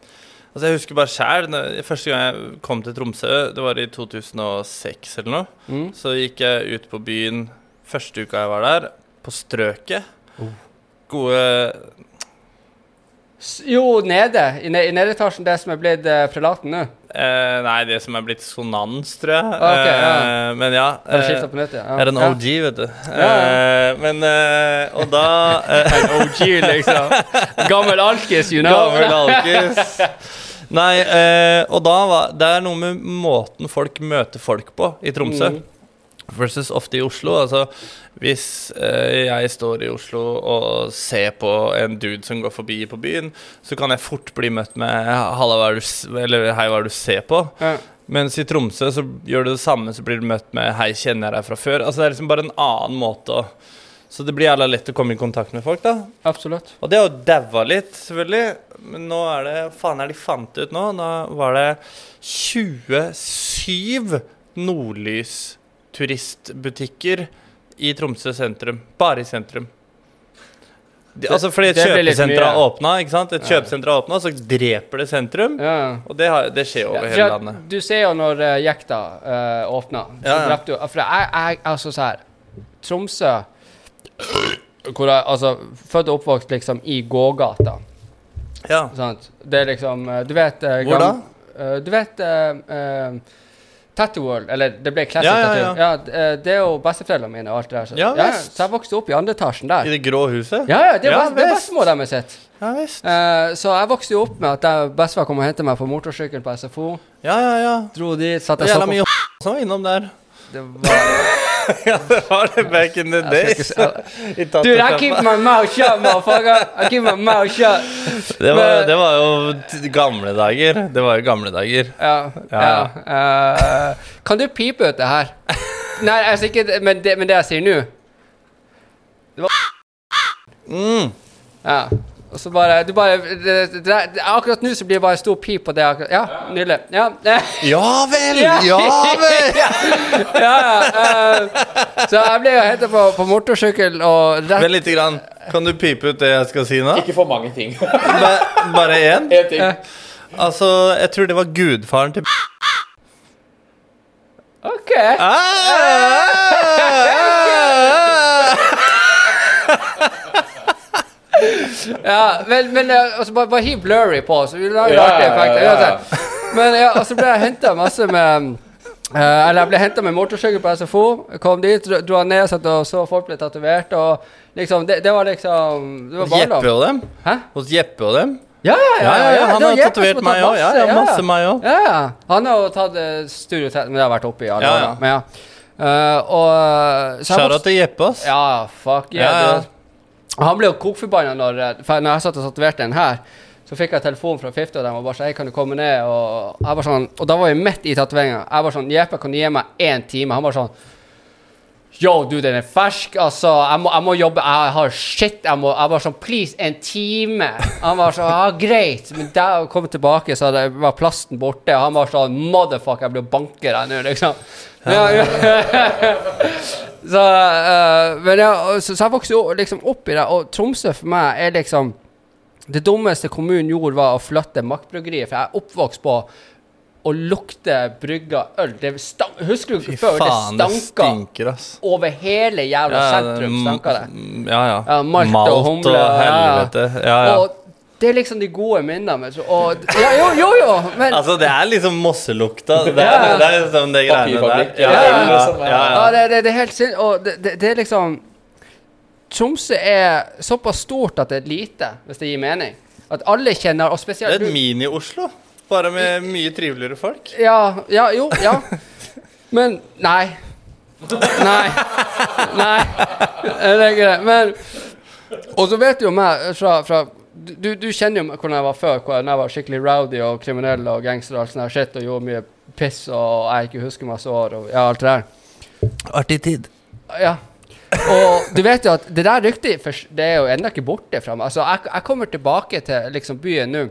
Altså Jeg husker bare sjæl Første gang jeg kom til Tromsø, det var i 2006 eller noe. Mm. Så gikk jeg ut på byen første uka jeg var der, på Strøket. Oh. Gode Jo, nede. I, ned, i nedetasjen, det som er blitt uh, prelaten nå. eh, Nei, det som er blitt sonans, tror jeg. Okay, ja. Eh, men ja. Eh, nytt? Ja. er en Ja. OG, vet du. Ja, Eh, men eh, Og da eh, En OG, liksom. Gammel alkis, you know. Gammel alkis. Nei, eh, og da var Det er noe med måten folk møter folk på i Tromsø. Mm. Versus ofte i Oslo. Altså, hvis eh, jeg står i Oslo og ser på en dude som går forbi på byen, så kan jeg fort bli møtt med 'halla, hva er du Eller 'hei, hva er det du ser på?' Ja. Mens i Tromsø så gjør du det samme, så blir du møtt med 'hei, kjenner jeg deg fra før?' Altså Det er liksom bare en annen måte å Så det blir jævla lett å komme i kontakt med folk, da. Absolutt. Og det har jo daua litt, selvfølgelig. Men nå er det Faen er de fant ut nå? Nå var det 27 nordlys-turistbutikker i Tromsø sentrum. Bare i sentrum. De, altså fordi et kjøpesenter har åpna, ikke sant? Et kjøpesenter har åpna, så dreper det sentrum. Ja. Og det, har, det skjer over Ja, hele landet. Du ser jo når uh, Jekta uh, åpna, så Ja, drepte jo For jeg, jeg altså så her Tromsø Hvor jeg altså Født og oppvokst liksom i gågata. Ja. Sant? Det er liksom eh, Du vet eh, Hvor da? eh, du vet uh, Tattoo World, eller det ble Classic Ja, ja, Tattoo. Ja, eh, det er jo besteforeldrene mine og alt det der. Så, Ja, ja, så jeg vokste opp i andre etasjen der. I det grå huset? Ja, ja, det er Ja, bestemor deres sitt. Ja visst. Eh, så jeg vokste jo opp med at bestefar kom og hentet meg på motorsykkel på SFO. Ja, ja, ja. Dro dit, satt jeg er på jævla mye som var innom der. det var, Ja, det var det back in the days. Dude, I keep my mouth shut, motherfucker! I keep my mouth shut! det, var, Men- det var jo gamle dager. Det var jo gamle dager. Ja. Ja, ja. Uh, kan du pipe ut det her? Nei, altså ikke men det, men det jeg sier nå Det Mm. Ja. Og så bare Du bare det, det, det, Akkurat nå så blir det bare stor pip på det. akkurat- Ja, nydelig. Ja. Ja vel! Ja. Vel! ja, ja, uh, så jeg ble jo henta på, på motorsykkel og rett Vent lite grann. Kan du pipe ut det jeg skal si nå? Ikke for mange ting. Ba bare én? En ting. Ja. Altså, jeg tror det var gudfaren til OK. ah! Ja, men, men eh, altså, bare, bare hiv blurry på, så vi lager Ja, artige effekter. ja, ja, ja. Men ja, og så ble jeg henta masse med uh, Eller jeg ble henta med motorsykkel på SFO. Kom dit, dro, han ned satt og så folk ble tatovert. Og liksom, det, det var liksom Det var barndom. Jeppe og dem? Hæ? Hos Jeppe og dem? Ja, ja, ja. Ja, ja, ja, han har tatovert meg òg. Ja, ja, masse meg òg. Ja, ja. Han har jo tatt uh, Studio men det har vært oppe i alle Ja, år. ja. da. Men ja. Uh, og Kjære Shout-out til Jeppe, ass. Ja, fuck yeah. Ja, ja. Han ble jo kokforbanna når, eh, når jeg satt og tatoverte den her. Så fikk jeg telefon fra Fifty, og de var bare sånn Hei, kan du komme ned? Og jeg var sånn Og da var vi midt i tatoveringa. Jeg var sånn Jeppe, kan du gi meg én time? Han var sånn Yo, du, den er fersk, altså. Jeg må, jeg må jobbe. Jeg har shit. Jeg, må, jeg var sånn Please, en time. Han var sånn Ja, greit. Men da jeg kom tilbake, så det var plasten borte. Og han var sånn Motherfuck, jeg blir banker her nå, liksom. Ja, ja. så, uh, men ja, så, så jeg vokste jo liksom opp i det, og Tromsø for meg er liksom Det dummeste kommunen gjorde, var å flytte Maktbryggeriet, for jeg er oppvokst på å lukte brygga øl. Det stank, husker du før? faen, det det stanka over hele jævla sentrum. stanka det. Ja, ja. Ja, malt og humle, og ja, ja. helvete. Ja, ja. Og det er liksom de gode minnene. Og, ja, jo, jo, jo, men Altså, det er liksom mosselukta. Det er, det er liksom det greiene der. Ja, Ja, ja, ja, ja, ja, Ja, ja. det, det, det er helt sin... Og det, det, det er liksom Tromsø er såpass stort at det er lite, hvis det gir mening. At alle kjenner, og spesielt Det er et Mini-Oslo, bare med mye triveligere folk. Ja, ja, jo, ja. Men nei. Nei. Nei. Det er greit. Men Og så vet du jo meg fra, fra du, du kjenner jo meg hvordan jeg var før, hvordan jeg var skikkelig rowdy og kriminell og gangster og alt sånt shit, og gjorde mye piss og jeg ikke husker masse år og ja, alt det der. Artig tid. Ja. Og du vet jo at det der ryktet det er jo ennå ikke borte fra meg. Altså, jeg, jeg kommer tilbake til liksom byen nå,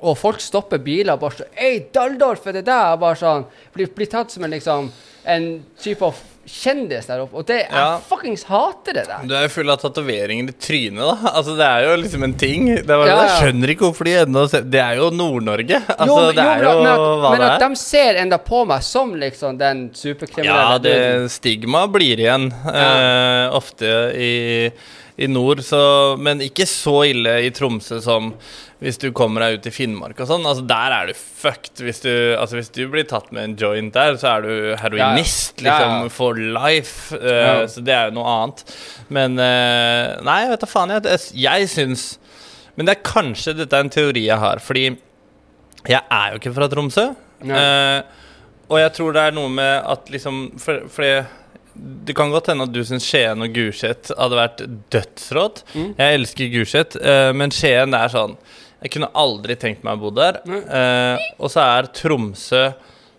og folk stopper biler og bare sånn Hei, Daldorf, er det der? Og bare sånn Blir, blir tatt som en liksom En type av kjendis der oppe. Og det, Ja. jeg fuckings hater det der. Du er jo full av tatoveringer i trynet, da. Altså, Det er jo liksom en ting. Det var, Ja, ja. Jeg skjønner ikke hvorfor de ennå Det er jo Nord-Norge. Altså, Jo, det er jo men at, hva men det at er. de ser enda på meg som liksom den superkriminelle Ja, det stigmaet stigma blir igjen Uh, ofte i, i nord, så Men ikke så ille i Tromsø som hvis du kommer deg ut i Finnmark og sånn. Altså, der er du fucked. Hvis du, altså, hvis du blir tatt med en joint der, så er du heroinist Ja, ja. liksom Ja, for life. Uh. Så det er jo noe annet. Men uh, Nei, vet da faen. Jeg, jeg, syns Men det er kanskje dette er en teori jeg har, fordi jeg er jo ikke fra Tromsø. Eh, og jeg tror det er noe med at liksom for, Fordi det kan godt hende at du syns Skien og Gulset hadde vært dødsrått. Mm. Jeg elsker Gulset, eh, men Skien det er sånn Jeg kunne aldri tenkt meg å bo der. Mm. Eh, og så er Tromsø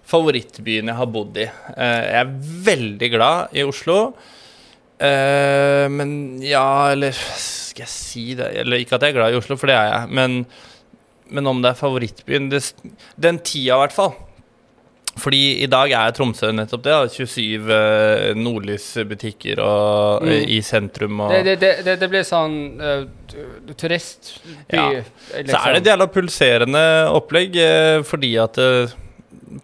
favorittbyen jeg har bodd i. Eh, jeg er veldig glad i Oslo. Eh, men ja, eller skal jeg si det? Eller ikke at jeg er glad i Oslo, for det er jeg. Men, men om det er favorittbyen det, Den tida, i hvert fall. Fordi i dag er Tromsø nettopp det. da, 27 eh, nordlysbutikker eh, Mm. i sentrum. Og, Det, det, det, det, blir sånn uh, turistby. Ja. liksom. Så er det et jævla pulserende opplegg, uh, fordi at eh,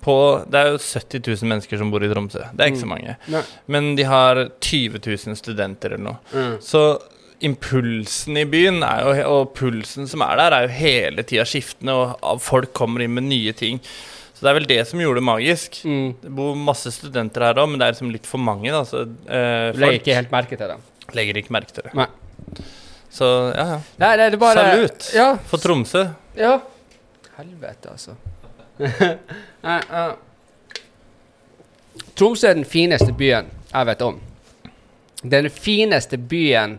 på, Det er jo 70 000 mennesker som bor i Tromsø. Det er ikke så Mm. mange. Nei. Men de har 20 000 studenter eller noe. Mm. Så impulsen i byen er jo, og pulsen som er der, er jo hele tida skiftende, og folk kommer inn med nye ting. Så det er vel det som gjorde det magisk. Mm. Det bor masse studenter her òg, men det er liksom litt for mange. Da, så, eh, Du legger ikke helt merke til det. legger ikke merke til det. Nei. Så ja, ja. Nei, det er bare Salut Ja. for Tromsø. ja. Helvete, altså. Nei, uh. Tromsø er den fineste byen jeg vet om. Den fineste byen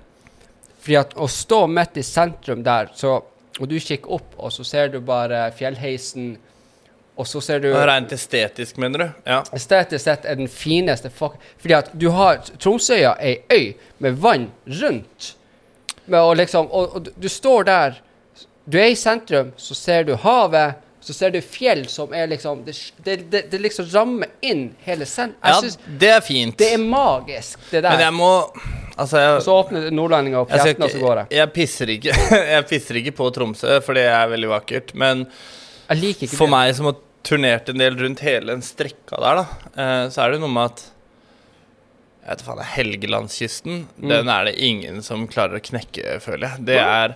fordi at å stå midt i sentrum der, så, og du kikker opp, og så ser du bare fjellheisen, og så ser du Rent estetisk, mener du? Ja. Estetisk sett er den fineste fuck... Fordi at du har Tromsøya ei øy med vann rundt. Med å liksom, og, og du- står der Du er i sentrum, så ser du havet. Så ser du fjell som er liksom Det, det, det, liksom rammer inn hele sentrum. Ja, synes det er fint. det er magisk, det der. Men jeg må Altså, jeg, og så åpner nordlendinger opp jeg, og så går det. jeg, pisser ikke, jeg pisser ikke på Tromsø, for det er veldig vakkert. Men for det. meg som har turnert en del rundt hele den strekka der, da, eh, så er det noe med at jeg vet faen, Helgelandskysten, Mm. den er det ingen som klarer å knekke, føler jeg. Det er,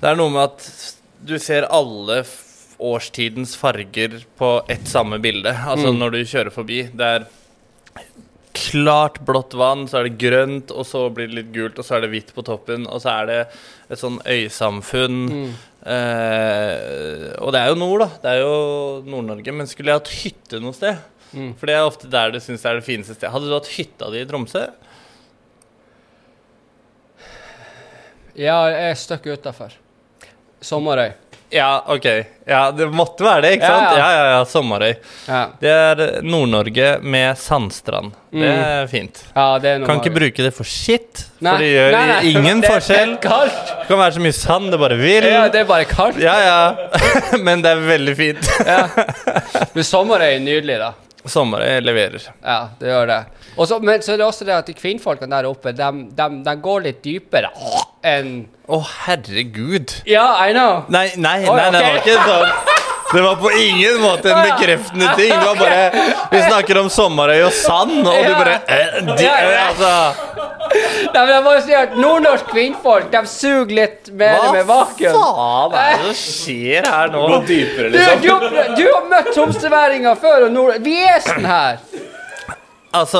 det er noe med at du ser alle årstidens farger på ett samme bilde. Altså Mm. når du kjører forbi. Det er klart blått vann, så er det grønt, og så blir det litt gult, og så er det hvitt på toppen, og så er det et sånn øysamfunn. Mm. Eh, og det er jo nord, da. Det er jo Nord-Norge. Men skulle jeg hatt hytte noe sted? Mm. For det er ofte der du syns er det fineste stedet. Hadde du hatt hytta di i Tromsø? Ja, jeg er støkk utafor. Sommerøy. Ja, OK. Ja, det måtte være det, ikke sant? ja. Ja, ja, ja. Sommerøy. Ja. Det er Nord-Norge med sandstrand. Det Mm. er fint. ja, det er Kan ikke bruke det for shit, Nei, for det gjør nei, nei, ingen det forskjell. Kaldt. Det kan være så mye sand det bare vil. Ja, det er bare kaldt. Ja, ja. Men det er veldig fint. Men sommerøy er nydelig, da. Sommerøy leverer. Ja, det gjør det. Og så- men så er det også det at de kvinnfolkene der oppe, de, går litt dypere enn Å, herregud. Ja, I know. Nei, nei, nei, det var ikke sånn. Det var på ingen måte en bekreftende ting. Det var bare Vi snakker om Sommerøy og sand, og du bare eh, de. Altså Nei, men jeg bare sier at Nordnorsk kvinnfolk de suger litt mer med Hva vakuum. faen er det som skjer her nå? Gå dypere, Du, liksom. du, du har møtt tromsøværinger før, og nord... Vi er sånn her. Altså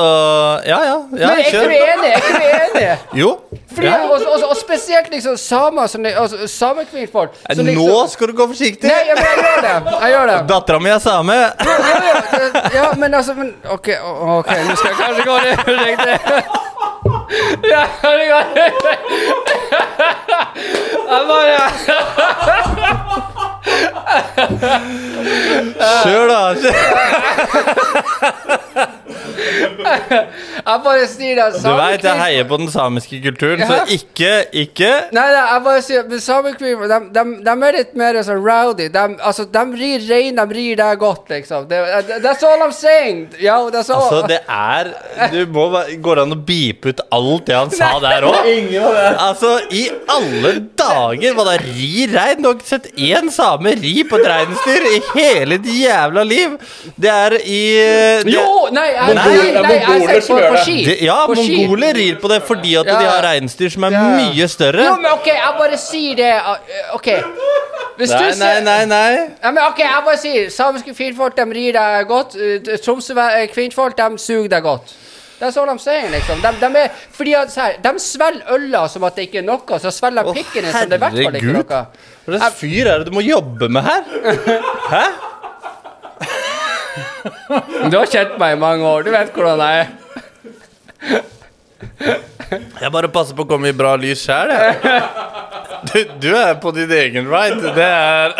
Ja, ja. ja Men er ikke du enig? Er ikke du enig? Jo. Fordi, Ja. og, og, og spesielt liksom samer som altså, Samekvinnfolk. liksom- Nå skal du gå forsiktig. Nei, ja, men jeg gjør det. Jeg gjør det. Dattera mi er same. Ja, ja, det- ja, men altså men, OK, ok, nå skal jeg kanskje gå litt forsiktig. Ja, det går Jeg bare Kjør, da. Jeg bare sier det. Du veit jeg heier på den samiske kulturen, så ikke Ikke Nei, nei, jeg bare sier men Samekvinner, de, de, de er litt mer sånn rowdy. De, altså, de rir rein, de rir deg godt, liksom. Det, that's all I'm saying. Yo, that's all. Altså, det er Du må Går det an å beepe ut alt det han sa der òg? Altså, i alle dager! Hva da? Ri rein? Du har ikke sett én same ri på et reinsdyr i hele ditt jævla liv! Det er i det, Jo! Nei, jeg, nei, Mongoler- nei, som gjør det. det, Ja, På mongoler rir på det fordi at Ja. de har reinsdyr som er Ja. mye større. Jo, men OK, jeg bare sier det. uh, OK. Hvis Nei, du nei, ser nei. nei Ja, men ok, jeg bare sier Samiske kvinnfolk, de rir deg godt. Uh, Tromsø eh, kvinnfolk, de suger deg godt. Det er sånn de sier, liksom. De, de, er, fordi at, så her, de svelger øla som at det ikke er noe, så svelger de pikken din som det i hvert fall ikke er noe. Hva slags fyr er det du må jobbe med her? Hæ? Du har kjent meg i mange år, du vet hvordan jeg er. Jeg bare passer på å komme i bra lys sjæl, jeg. Du, du er på din egen right Det er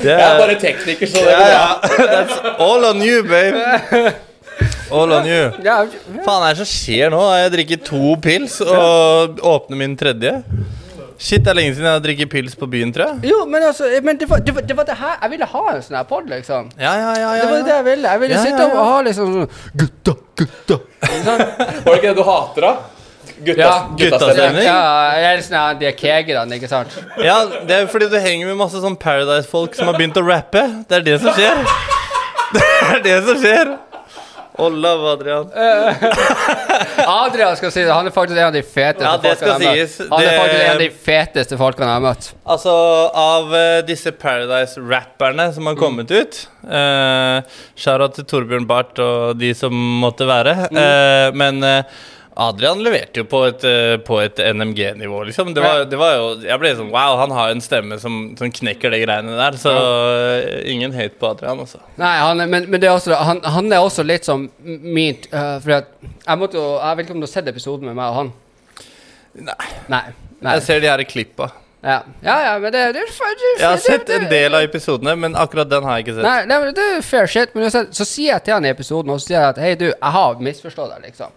Det Jeg er bare tekniker, så det går bra. That's all on you, babe. All on you. Faen, hva er det som skjer nå? Jeg drikker to pils og åpner min tredje. Shit, det er lenge siden jeg har drikket pils på byen, tror jeg. Jo, men altså men det, var, det, var, det var det her Jeg ville ha en sånn her pod, liksom. Ja, ja, ja. Det ja, var det jeg ville. Jeg ville Ja, sitte ja, ja. og ha liksom sånn Gutta, gutta. Sånn. Var det ikke det du hater, da? Gutta, Ja, guttastemning. Ja, jeg er sånn de kegerne, ikke sant? ja, det er fordi du henger med masse sånn Paradise-folk som har begynt å rappe. Det er det som skjer. Det er det som skjer. Olav Adrian. Adrian skal si det. Han er faktisk en av de feteste Ja, folkene jeg har møtt. Han er Det- faktisk en av de feteste folkene jeg har møtt. Altså, av uh, disse Paradise-rapperne som har kommet ut uh, Shout-out til Torbjørn Barth og de som måtte være. eh, men eh, Adrian leverte jo på et, eh, et NMG-nivå, liksom. Det var, det var jo Jeg ble sånn Wow, han har en stemme som, som knekker de greiene der. Så ja. ingen hate på Adrian, altså. Nei, han, er- men, men det er også, han, han er også litt som min uh, For at jeg måtte jo Jeg vet ikke om du har sett episoden med meg og han? Nei. Nei. nei. Jeg ser de her klippa. Ja. ja, ja, men det, det, er fa- det, Jeg har sett en del av episodene, men akkurat den har jeg ikke sett. Nei, men det er fair shit. Men så, så sier jeg til han i episoden Og så sier jeg at hei, du, jeg har misforstått deg, liksom.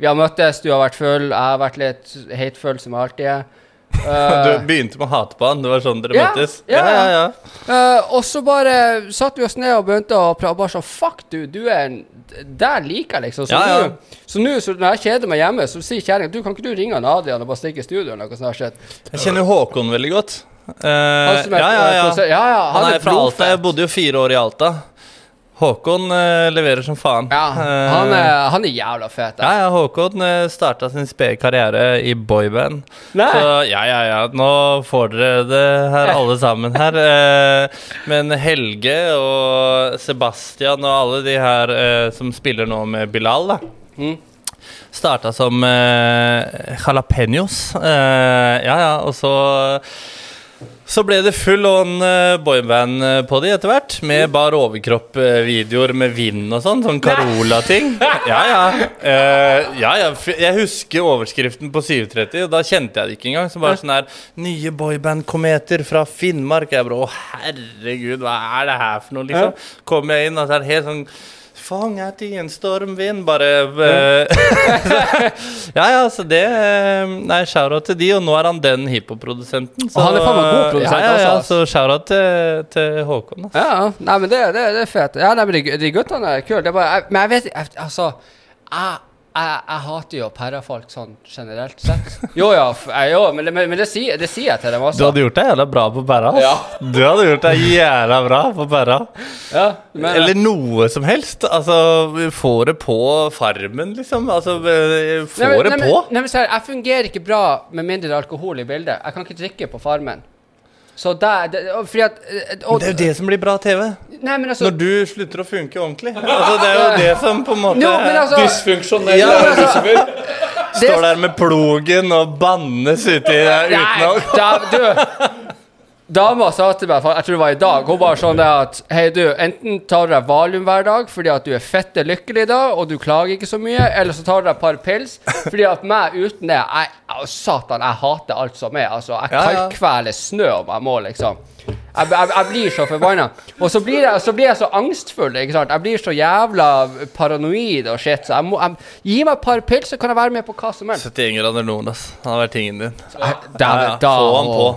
Vi har møttes, du har vært full, jeg har vært litt hatefull, som jeg alltid er. Du begynte med å hate på han. Det var sånn dere yeah, møttes? ja, ja, ja. Uh, og så bare satte vi oss ned og begynte å prate. Bare sånn Fuck, du, du er en Der liker jeg, liksom. Så Ja, ja. nå- så når jeg kjeder meg hjemme, så sier kjerringa Du, kan ikke du ringe han Adrian og bare stikke i studio eller noe sånt? Skjedd? Jeg kjenner Håkon veldig godt. Uh, Han er- ja, ja, ja. ja, ja, Han, er fra Alta. Jeg bodde jo fire år i Alta. Håkon eh, leverer som faen. Ja, Eh, han er, han er jævla fet. ja, ja, Håkon uh, starta sin spede karriere i boyband. Nei. Så ja, ja, ja, nå får dere det her alle sammen her. Eh, men Helge og Sebastian og alle de her eh, som spiller nå med Bilal, da. Mm. Starta som uh, jalapeños. Eh, ja, ja, og så så ble det full on uh, boyband eh, på de etter hvert, med bar overkropp-videoer med vind og sånn. Sånn Carola-ting. Ja, ja. Uh, ja, ja. Jeg husker overskriften på 730, og da kjente jeg det ikke engang. Så bare sånn her Nye boyband-kometer fra Finnmark. Jeg bare Å, herregud, hva er det her for noe, liksom? Kommer jeg inn, og så er det helt sånn Fanget i en stormvind, bare eh, Ja, ja, så det eh, Nei, shout-out til de, og nå er han den hiphop-produsenten. så- han er faen meg god produsent ja, ja, ja, altså. Så shout-out til, til Håkon. Altså. Ja, ja. nei, men det, det, det er fett. Ja, nei, men de, de guttene er kule. Men jeg vet Altså, jeg, jeg, jeg hater jo perrafolk sånn generelt sett. Jo, ja, jeg, jo men, det- men, men det, sier, det sier jeg til dem også. Du hadde gjort deg jævla bra på pæra. Ja. Du hadde gjort deg jævla bra på pæra. Ja, men, Eller noe som helst. Altså, får det på farmen, liksom. Altså, får Nei, men- det på. Nei, men Jeg fungerer ikke bra med mindre alkohol i bildet. Jeg kan ikke drikke på Farmen. Så der det, og fordi at og, Det er jo det som blir bra TV. Nei, men altså Når du slutter å funke ordentlig. Altså, det er jo det som på en måte Jo, altså Dysfunksjonell Ja, altså- Står der med plogen og bannes uti der uten å Dama sa til meg, jeg tror det var i dag Hun var sånn at Hei du, enten tar du deg valium hver dag Fordi at du er fette lykkelig da Og du klager ikke så mye Eller så tar du deg et par pils Fordi at meg uten det jeg, Satan, jeg hater alt som er Altså, jeg Ja, ja. kaldkveler snø om jeg må liksom jeg, jeg, jeg blir så forbanna. Og så blir, jeg, så blir jeg så angstfull. ikke sant? Jeg blir så jævla paranoid og shit. Så jeg må, jeg, gi meg et par pils, så kan jeg være med på hva som helst. 71 grader nord, ass. Han har vært tingen din. Dæven, Ja, ja, da få han på.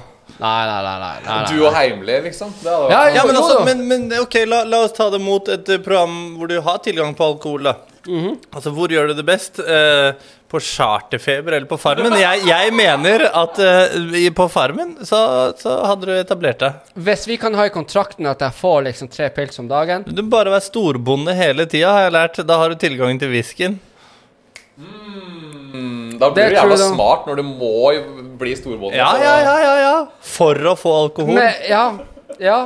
Nei, nei, nei. nei, nei, nei. Du og Heimli, liksom. Ja, Ja, men, altså, men, men ok, la, la oss ta det mot et eh, program hvor du har tilgang på alkohol, da. Mhm. Altså, hvor gjør du det best? Eh, på Charterfeber eller på Farmen? Jeg, jeg mener at eh, på Farmen så, så hadde du etablert deg. Hvis vi kan ha i kontrakten at jeg får liksom tre pils om dagen Du må bare være storbonde hele tida, har jeg lært. Da har du tilgang til whiskyen. Mm, Da blir Det du jævla smart når du må bli storbonde. Ja, ja, ja, ja, ja. For å få alkohol. men, Ja. Ja.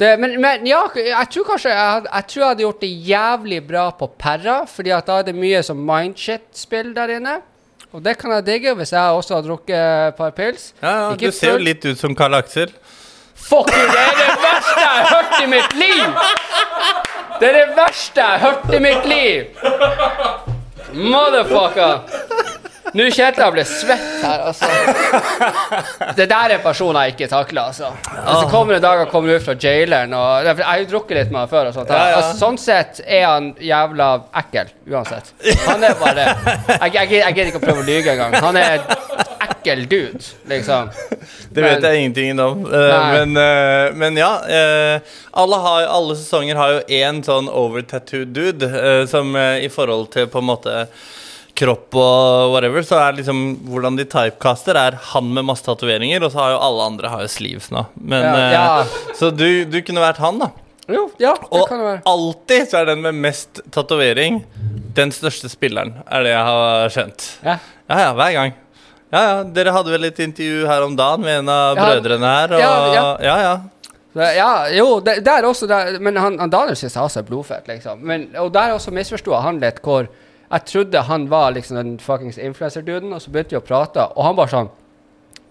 Det, men, men ja, jeg tror kanskje jeg, jeg tror jeg hadde gjort det jævlig bra på Perra, fordi at da er det mye som mindshit-spill der inne. Og det kan jeg digge hvis jeg også har drukket et par pils. Ja, ja, Ikke du ser jo litt ut som Karl Aksel. Fuck you, det er det verste jeg har hørt i mitt liv! Det er det verste jeg har hørt i mitt liv! Motherfucker! Nå kjente jeg ble svett her, altså. Det der er personer jeg ikke takler, altså. Hvis det kommer en dag han kommer ut fra jaileren og Jeg har jo drukket litt med han før, sånt. Ja, ja. Altså, sånn sett er han jævla ekkel, uansett. Han er bare Jeg, jeg, jeg gidder ikke å prøve å lyge engang. Han er ekkel dude, liksom. Det vet Men- jeg ingenting om. Uh, men, uh, men ja. Uh, alle, har, alle sesonger har jo én sånn over-tattooed dude som i forhold til på en måte kropp og whatever, så er liksom hvordan de typecaster, er han med masse tatoveringer, og så har jo alle andre har jo sleeves nå. Men, Ja, eh, ja. Så du, du kunne vært han, da. Jo, ja, det Og kan det være. alltid så er den med mest tatovering den største spilleren, er det jeg har skjønt. Ja. Ja, ja, hver gang. Ja, ja, Dere hadde vel et intervju her om dagen med en av Ja. brødrene her? Og, Ja, ja, ja. ja. Jo, det, der også der, Men han, han Daniel synes jeg også er blodfett, liksom. Men, og der også misforsto jeg han litt, hvor jeg trodde han var liksom den fuckings influencer-duden, og så begynte vi å prate, og han bare sånn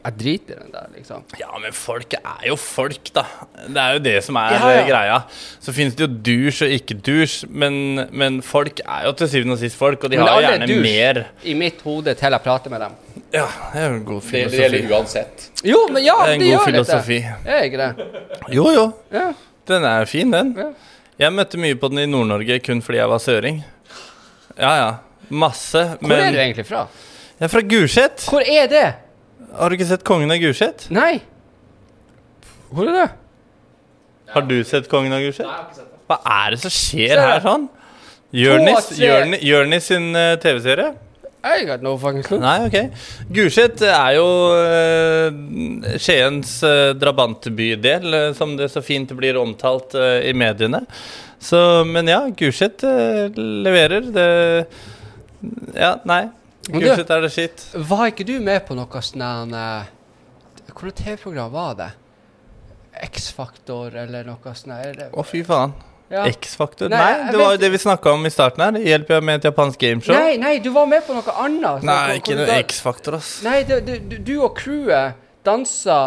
Jeg driter i den der, liksom. Ja, men folk er jo folk, da. Det er jo det som er Ja, ja. greia. Så finnes det jo dusj og ikke dusj, men, men folk er jo til syvende og sist folk, og de har jo er gjerne dusj, mer I mitt hode til jeg prater med dem. Ja, det er jo en god filosofi. det gjelder uansett. Jo, men ja, Det er en det god gjør filosofi. Det Er ikke det? Jo, jo. Ja. Den er fin, den. Ja. Jeg møtte mye på den i Nord-Norge kun fordi jeg var søring. Ja, ja. Masse. Hvor men er du egentlig fra? Jeg er fra Gulset. Hvor er det? Har du ikke sett Kongen av Gulset? Nei. Hvor er det? Har du sett Kongen av Gulset? Hva er det som skjer Se. her sånn? Jørnis, sin uh, TV-serie? I got no fucking clue. Nei, ok. Gulset er jo uh, Skiens uh, drabantbydel, uh, som det så fint blir omtalt eh, i mediene. Så, men ja, Gulset eh, leverer. Det Ja, nei. Gulset er det skitt. Var ikke du med på noe sånn uh, Hvilket TV-program var det? X-Faktor eller noe sånt? Å, fy faen. Ja. X-faktor? Nei, Nei, det var jo det vi snakka om i starten her. Hjelper jeg med et japansk gameshow? Nei, nei, du var med på noe annet. Nei, noe, ikke noe X-faktor, ass. Nei, du, det, du- du og crewet dansa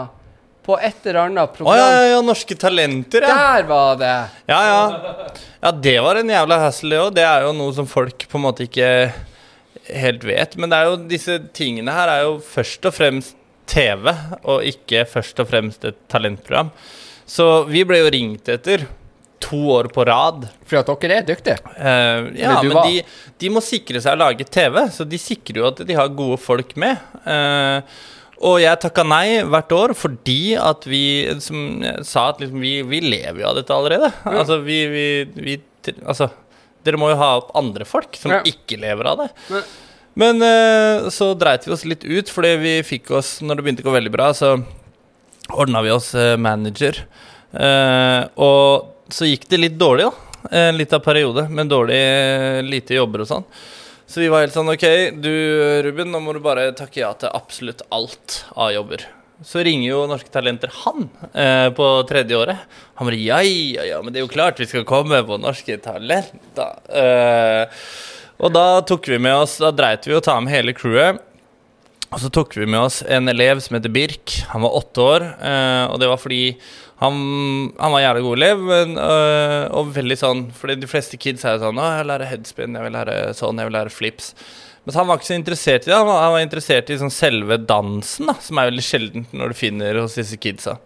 på et eller annet Å program. ja, ja, ja, Norske Talenter, ja. Der var det! Ja, ja. Ja, det var en jævla hassle, det òg. Det er jo noe som folk på en måte ikke helt vet. Men det er jo disse tingene her er jo først og fremst TV, og ikke først og fremst et talentprogram. Så vi ble jo ringt etter to år på rad. For at dere er dyktige. Uh, ja, men de, de må sikre seg å lage TV, så de sikrer jo at de har gode folk med. Eh, og jeg takka nei hvert år fordi at vi som jeg sa at liksom, vi, vi lever jo av dette allerede. Altså, vi, vi, vi Altså, dere må jo ha opp andre folk som Ja. ikke lever av det. Men- Men uh, så dreit vi oss litt ut, fordi vi fikk oss Når det begynte å gå veldig bra, så ordna vi oss uh, manager. Uh, og så gikk det litt dårlig, da. En liten periode med dårlig lite jobber og sånn. Så vi var helt sånn OK, du Ruben, nå må du bare takke ja til absolutt alt av jobber. Så ringer jo Norske Talenter han eh, på tredje året. Han bare ja, ja, ja, men det er jo klart vi skal komme på Norske Talenter. Eh, og da tok vi med oss Da dreit vi å ta med hele crewet. Og så tok vi med oss en elev som heter Birk. Han var åtte år, eh, og det var fordi han, han var jævlig god elev, men, øh, og veldig sånn Fordi de fleste kids er jo sånn 'Å, jeg vil lære headspin, jeg vil lære sånn, jeg vil lære flips'. Men han var ikke så interessert i det. Han var, han var interessert i sånn selve dansen, da, som er veldig sjeldent når du finner hos disse kidsa.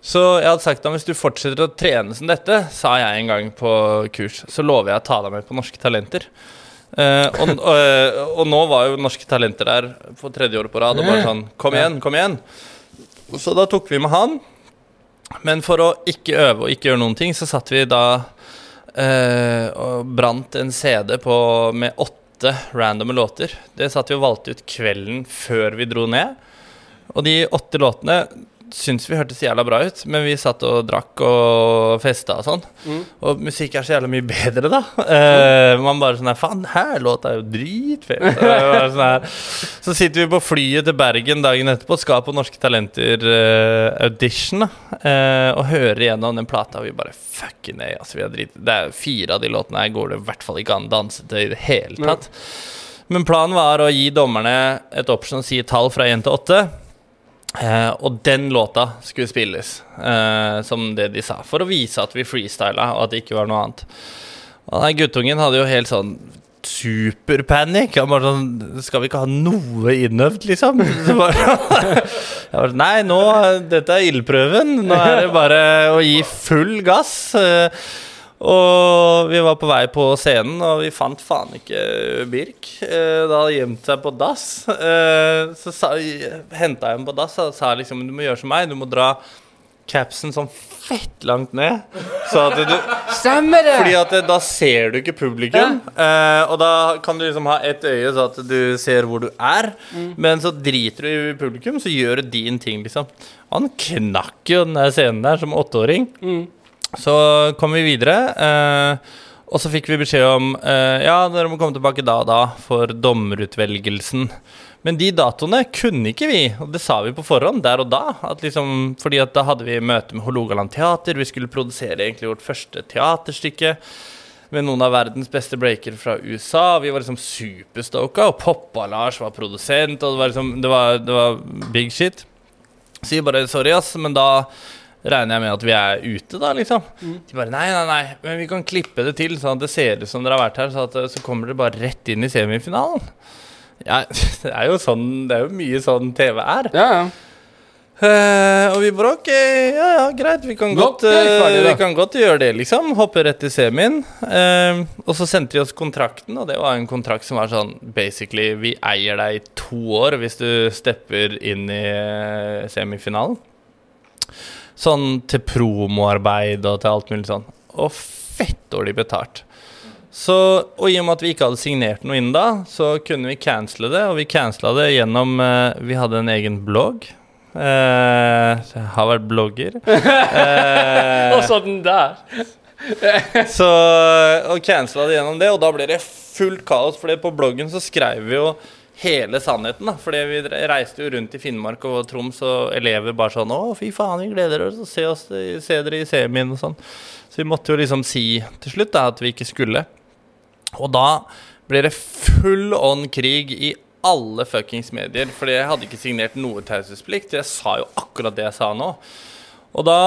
Så jeg hadde sagt at hvis du fortsetter å trene som dette, sa jeg en gang på kurs, så lover jeg å ta deg med på Norske Talenter. Eh, og, og, og nå var jo Norske Talenter der på tredje året på rad og bare sånn Kom igjen, kom igjen. Så da tok vi med han. Men for å ikke øve og ikke gjøre noen ting, så satt vi da eh, og brant en CD på, med åtte randome låter. Det satt vi og valgte ut kvelden før vi dro ned. Og de åtte låtene syntes vi hørtes jævla bra ut, men vi satt og drakk og festa og sånn. Mm. Og musikk er så jævla mye bedre, da. Eh, man bare sånn her Faen, her låta er jo dritfet. Sånn. Så sitter vi på flyet til Bergen dagen etterpå, skal på Norske Talenter eh, audition, uh, Eh, og hører igjennom den plata, og vi bare fucking nei, altså. Vi er drit Det er fire av de låtene her går det i hvert fall ikke an å danse til i det hele tatt. Men planen var å gi dommerne et option og si tall fra én til åtte. Eh, og den låta skulle spilles, eh, som det de sa, for å vise at vi freestyla, og at det ikke var noe annet. Og den guttungen hadde jo helt sånn superpanikk. Han bare sånn Skal vi ikke ha noe innøvd, liksom? Så bare, jeg bare Nei, nå Dette er ildprøven. Nå er det bare å gi full gass. Eh, Og vi var på vei på scenen, og vi fant faen ikke Birk. Eh, da hadde gjemt seg på dass. Eh, så henta jeg ham på dass og sa liksom du må gjøre som meg, du må dra capsen sånn fett langt ned. Så at du Stemmer det! Fordi at eh, da ser du ikke publikum, eh, og da kan du liksom ha ett øye så at du ser hvor du er. Men så driter du i publikum, så gjør du din ting, liksom. Han knakk jo den der scenen der som åtteåring. Så kom vi videre, eh, og så fikk vi beskjed om eh, Ja, dere må komme tilbake da og da for dommerutvelgelsen. Men de datoene kunne ikke vi, og det sa vi på forhånd der og da. At liksom, fordi at da hadde vi møte med Hålogaland Teater, vi skulle produsere egentlig vårt første teaterstykke med noen av verdens beste breakere fra USA. Vi var liksom superstoka, og Poppa-Lars var produsent, og det var liksom Det var, det var big shit. Så vi bare sorry, ass, men da regner jeg med at vi er ute, da, liksom. De bare nei, nei, nei, men vi kan klippe det til sånn at det ser ut som dere har vært her, så, at, så kommer dere bare rett inn i semifinalen. Ja, det er jo sånn Det er jo mye sånn TV er. Ja, ja. Uh, og vi bare ok, ja ja, greit, vi kan, godt, da. vi kan godt gjøre det, liksom. Hoppe rett i semien. Uh, og så sendte de oss kontrakten, og det var en kontrakt som var sånn basically Vi eier deg i to år hvis du stepper inn i semifinalen. Sånn til promoarbeid og til alt mulig sånn. Og fett dårlig betalt. Så, og i og med at vi ikke hadde signert noe inn da, så kunne vi cancele det. Og vi cancela det gjennom eh, Vi hadde en egen blogg. Eh, jeg har vært blogger. Eh, Og så den der. så, og cancela det gjennom det, og da ble det fullt kaos. For på bloggen så skrev vi jo hele sannheten. da Fordi vi reiste jo rundt i Finnmark og Troms, og elever bare sånn 'Å, fy faen, vi gleder oss til å se, oss, se dere i semien', og sånn. Så vi måtte jo liksom si til slutt da at vi ikke skulle. Og da ble det full on krig i alle fuckings medier. Fordi jeg hadde ikke signert noe taushetsplikt. Jeg sa jo akkurat det jeg sa nå. Og da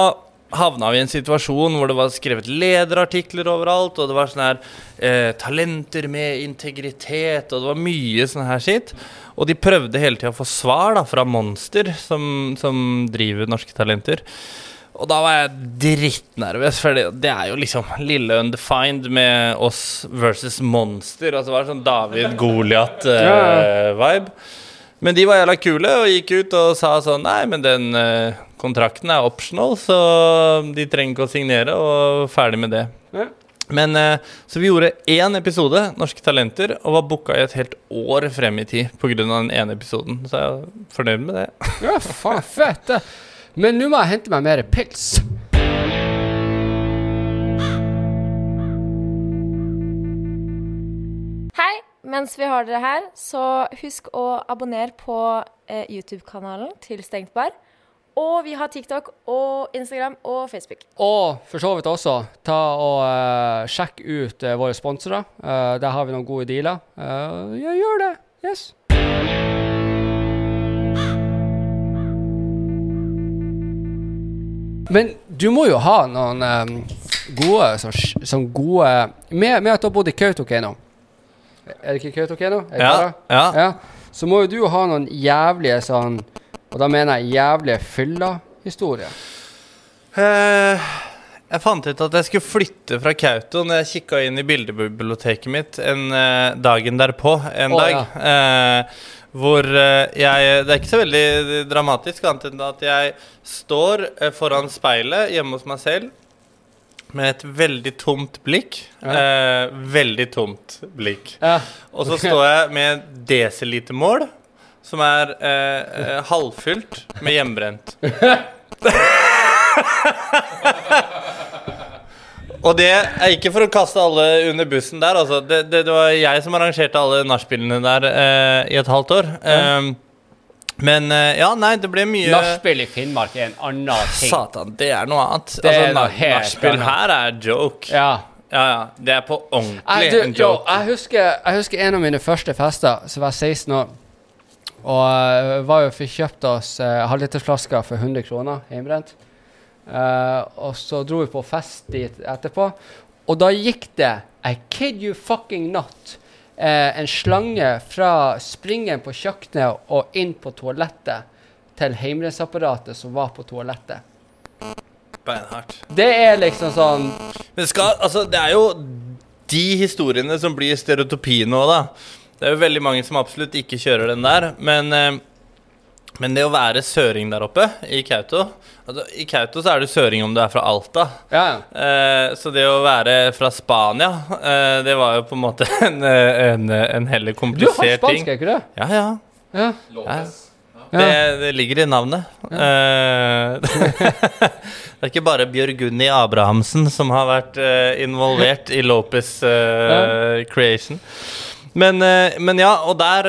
havna vi i en situasjon hvor det var skrevet lederartikler overalt, og det var sånn her eh, 'Talenter med integritet', og det var mye sånn her skitt Og de prøvde hele tida å få svar da fra Monster, som, som driver Norske Talenter. Og da var jeg drittnervøs, for det, det er jo liksom lille Undefined med oss versus Monster. Altså det var sånn David Goliat-vibe. Men de var jævla kule og gikk ut og sa sånn Nei, men den eh, kontrakten er optional, så de trenger ikke å signere, og ferdig med det. Ja. Men eh, Så vi gjorde én episode, Norske Talenter, og var booka i et helt år frem i tid pga. den ene episoden. Så jeg er fornøyd med det. Ja, faen, fett. det. Men nå må jeg hente meg mer pils. Mens vi har dere her, så husk å abonnere på eh, YouTube-kanalen til Stengt bar. Og vi har TikTok og Instagram og Facebook. Og for så vidt også, ta og uh, sjekk ut eh, våre sponsorer. Eh, der har vi noen gode dealer. Ja, gjør det. Yes. Men du må jo ha noen um, gode sånn, sånn gode med, med at du har bodd i Kautokeino. Er det ikke Kautokeino? Er det Ja, ikke ja. ja. Så må jo du ha noen jævlige sånn Og da mener jeg jævlige fylla-historier. Eh, jeg fant ut at jeg skulle flytte fra Kauto når jeg kikka inn i bildebiblioteket mitt en eh, dagen derpå. En Å, dag. Eh, hvor eh, jeg Det er ikke så veldig dramatisk, annet enn at jeg står eh, foran speilet hjemme hos meg selv med et veldig tomt blikk. Eh, veldig tomt blikk. Ja. Og så står jeg med desilitermål, som er eh, eh, halvfylt med hjemmebrent. Og det er ikke for å kaste alle under bussen der, altså. Det, det, det var jeg som arrangerte alle nachspielene der eh, i et halvt år. Um, men eh, ja, nei, det ble mye Nachspiel i Finnmark er en annen ting. Satan, det er noe annet. Det altså, noe Nachspiel her er joke. Ja. Ja, ja. Det er på ordentlig Jeg, du, en joke. joke. jeg, husker, jeg husker en av mine første fester, så var jeg 16 år. Og uh, var jo fikk kjøpt oss uh, halvlitersflasker for 100 kroner hjemmebrent. Uh, og så dro vi på fest dit etterpå. Og da gikk det, I kid you fucking not, eh, en slange fra springen på kjøkkenet og inn på toalettet til hjemmebrentsapparatet som var på toalettet. Beinhardt. Det er liksom sånn Men skal, altså, det er jo de historiene som blir stereotypi nå, da. Det er jo veldig mange som absolutt ikke kjører den der. Men, eh, men det å være søring der oppe, i Kautokeino altså, I Kautokeino så er du søring om du er fra Alta. Ja. Eh, så det å være fra Spania, eh, det var jo på en måte en, eh, en, en heller Du har komplisert spansk, ting. er ikke det? Ja, ja. Ja. Lopez. Det, det ligger i navnet. Eh, det er ikke bare Bjørgunni Abrahamsen som har vært eh, involvert i Lopez eh, creation. Men, eh, men ja, og der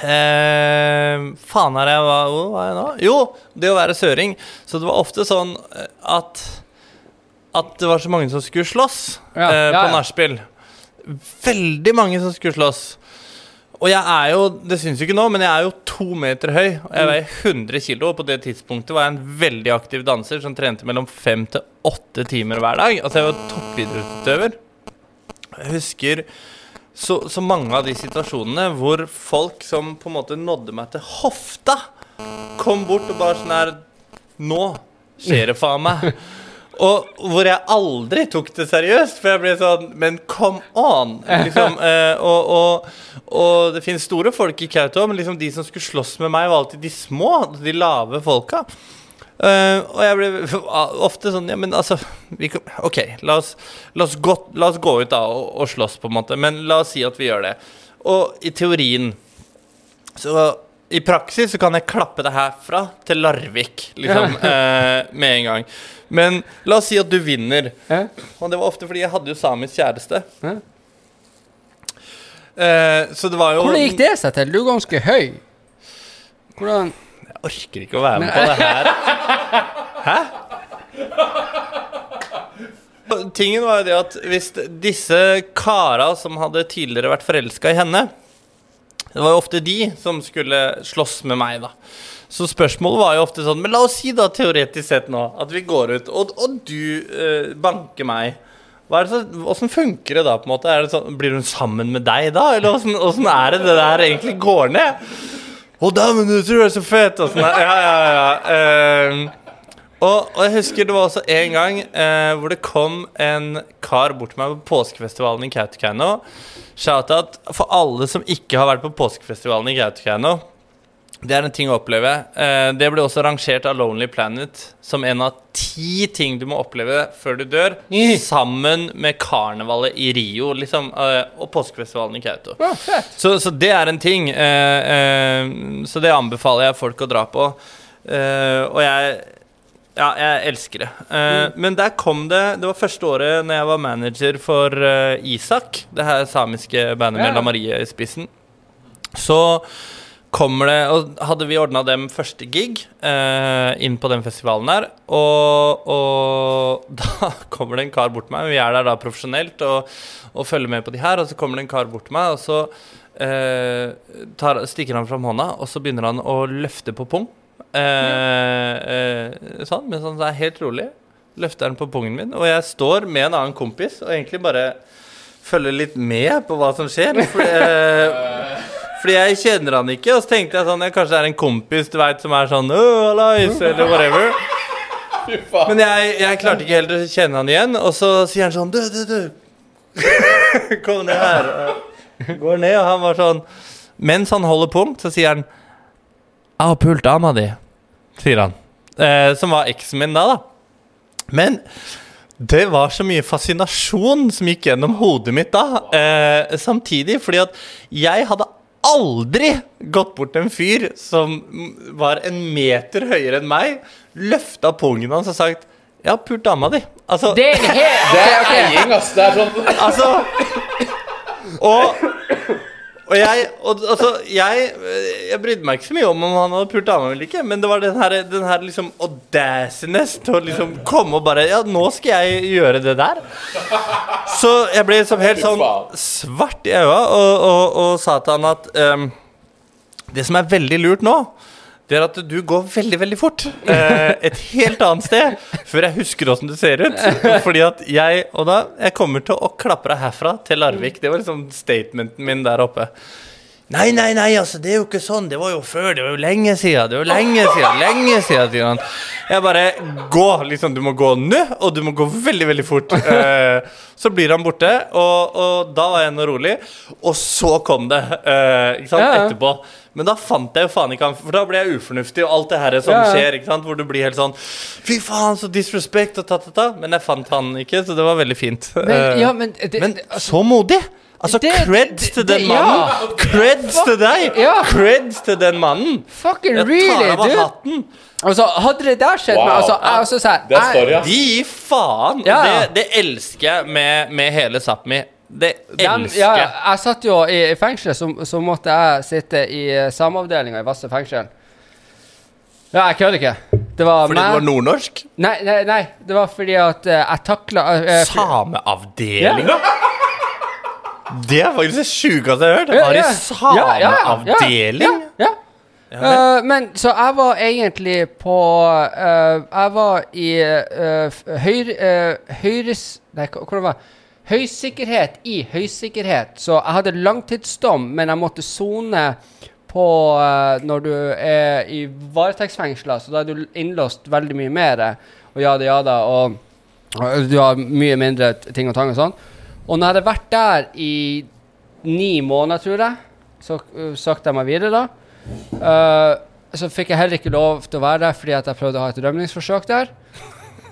eh, Faen er jeg hva, hvor var jeg nå? Jo, det å være søring. Så det var ofte sånn eh, at At det var så mange som skulle slåss Ja, eh, ja, på nachspiel. Veldig mange som skulle slåss. Og jeg er jo, det syns jo ikke nå, men jeg er jo to meter høy. Og jeg veier 100 kilo, og på det tidspunktet var jeg en veldig aktiv danser som trente mellom fem til åtte timer hver dag. Altså, jeg var toppidrettsutøver. Jeg husker så, så mange av de situasjonene hvor folk som på en måte nådde meg til hofta, kom bort og bare sånn her Nå skjer det faen meg. Og hvor jeg aldri tok det seriøst, for jeg ble sånn Men come on! Liksom, eh, og, og, og det finnes store folk i Kautokeino, men liksom de som skulle slåss med meg, var alltid de små, de lave folka. Eh, og jeg ble ofte sånn Ja, men altså vi, OK, la oss, la, oss gå, la oss gå ut da og, og slåss, på en måte. Men la oss si at vi gjør det. Og i teorien så i praksis så kan jeg klappe det herfra til Larvik, liksom, uh, med en gang. Men la oss si at du vinner. Ja. Og det var ofte fordi jeg hadde jo samisk kjæreste. Eh, så det var jo Hvordan gikk det seg til? Du er ganske høy. Hvordan Jeg orker ikke å være med på det her. Hæ? Tingen var jo det at hvis disse kara som hadde tidligere vært forelska i henne Det var jo ofte de som skulle slåss med meg, da. Så spørsmålet var jo ofte sånn Men la oss si da teoretisk sett nå at vi går ut, og, og du eh, banker meg. Hva er så, Åssen funker det da? på en måte? Er det sånn, blir hun sammen med deg da? Eller åssen er det det der egentlig går ned? Å, dæven, du tror du er så fet! Og sånn. Ja, ja, ja. Ehm, og, og jeg husker det var også en gang uh, hvor det kom en kar bort til meg på påskefestivalen i Kautokeino. Shout-out for alle som ikke har vært på påskefestivalen i Kautokeino. Det er en ting å oppleve. Eh, det ble også rangert av Lonely Planet som en av ti ting du må oppleve før du dør, sammen med karnevalet i Rio liksom, eh, og påskefestivalen i Kautokeino. Så, så det er en ting. eh, så det anbefaler jeg folk å dra på. Og jeg Ja, jeg elsker det. Eh, Men der kom det Det var første året når jeg var manager for Isak, det her samiske bandet med La Marie i spissen. Så kommer det Og hadde vi ordna dem første gig eh, inn på den festivalen der, og, og da kommer det en kar bort til meg. Vi er der da profesjonelt og, og følger med på de her, og så kommer det en kar bort til meg, og så eh, tar, stikker han fram hånda, og så begynner han å løfte på pung. Eh, eh, sånn, men sånn, så er helt rolig. Løfter han på pungen min, og jeg står med en annen kompis og egentlig bare følger litt med på hva som skjer. For, fordi jeg kjenner han ikke, og så tenkte jeg sånn jeg, Kanskje det er en kompis du vet, som er sånn «Åh, hallais, eller whatever. Men jeg, jeg klarte ikke helt å kjenne han igjen, og så sier han sånn Du, du, du. Kom ned her. Går ned, og han var sånn Mens han holder punkt, så sier han Jeg har pult dama di, sier han. Eh, som var eksen min da, da. Men det var så mye fascinasjon som gikk gjennom hodet mitt da. Eh, samtidig, fordi at jeg hadde aldri gått bort til en fyr som var en meter høyere enn meg, løfta pungen hans og sagt 'Jeg har pult dama di'. Altså, Det er helt Det er eiing, ass. Det er sånn altså Og og jeg, og, altså, jeg, jeg brydde meg ikke så mye om om han hadde pult dama eller ikke, men det var den her, den her liksom audaciousness til å liksom komme og bare Ja, nå skal jeg gjøre det der. Så jeg ble liksom helt sånn svart i øya og, og, og sa til han at um, det som er veldig lurt nå, det er at du går veldig, veldig fort. Eh, et helt annet sted før jeg husker åssen du ser ut. Fordi at jeg Og da Jeg kommer til å klappe deg herfra til Larvik. Det var liksom statementen min der oppe. Nei, nei, nei, altså, det er jo ikke sånn. Det var jo før. Det var jo lenge siden. Det var lenge siden. Lenge siden, sier han. Jeg bare Gå! Liksom, du må gå nå, og du må gå veldig, veldig fort. Eh, så blir han borte, og, og da var jeg nå rolig. Og så kom det, eh, ikke sant, Ja, etterpå. Men da fant jeg jo faen ikke han, for da ble jeg ufornuftig, og alt det her som Ja, skjer, ikke sant, hvor du blir helt sånn Fy faen, så disrespect og ta-ta-ta. Men jeg fant han ikke, så det var veldig fint. Men, Eh, ja, men, det, men så modig! Altså, Det- creds til den den ja. mannen. Creds til deg! Ja. Creds til den mannen. Fucking really, dude! Altså, hadde det der skjedd Wow. meg altså, jeg, altså, så her, er jeg-. De gir faen. Ja. Det, det elsker jeg med, med hele Sápmi. Det elsker ja, jeg. satt jo i, i fengselet, så, så måtte jeg sitte i uh, sameavdelinga i Vasse fengsel. Ja, jeg kødder ikke. Det var Fordi du var nordnorsk? nei, nei, nei, det var fordi at uh, jeg takla uh, Sameavdelinga? Sameavdelinga? Det er faktisk det sjukeste jeg har hørt. Var i ja. Ja, ja, ja. Eh, men så jeg var egentlig på uh, Jeg var i uh, høyre, eh, høyres... Nei, hva hva det var Høysikkerhet i høysikkerhet. Så jeg hadde langtidsdom, men jeg måtte sone på når du er i varetektsfengsla, så da er du innlåst veldig mye mer. Og ja da, ja da, og du har mye mindre ting og tang og sånn. Og når jeg hadde vært der i ni måneder, tror jeg, så uh, søkte jeg meg videre da. Uh, så fikk jeg heller ikke lov til å være der fordi at jeg prøvde å ha et rømningsforsøk der.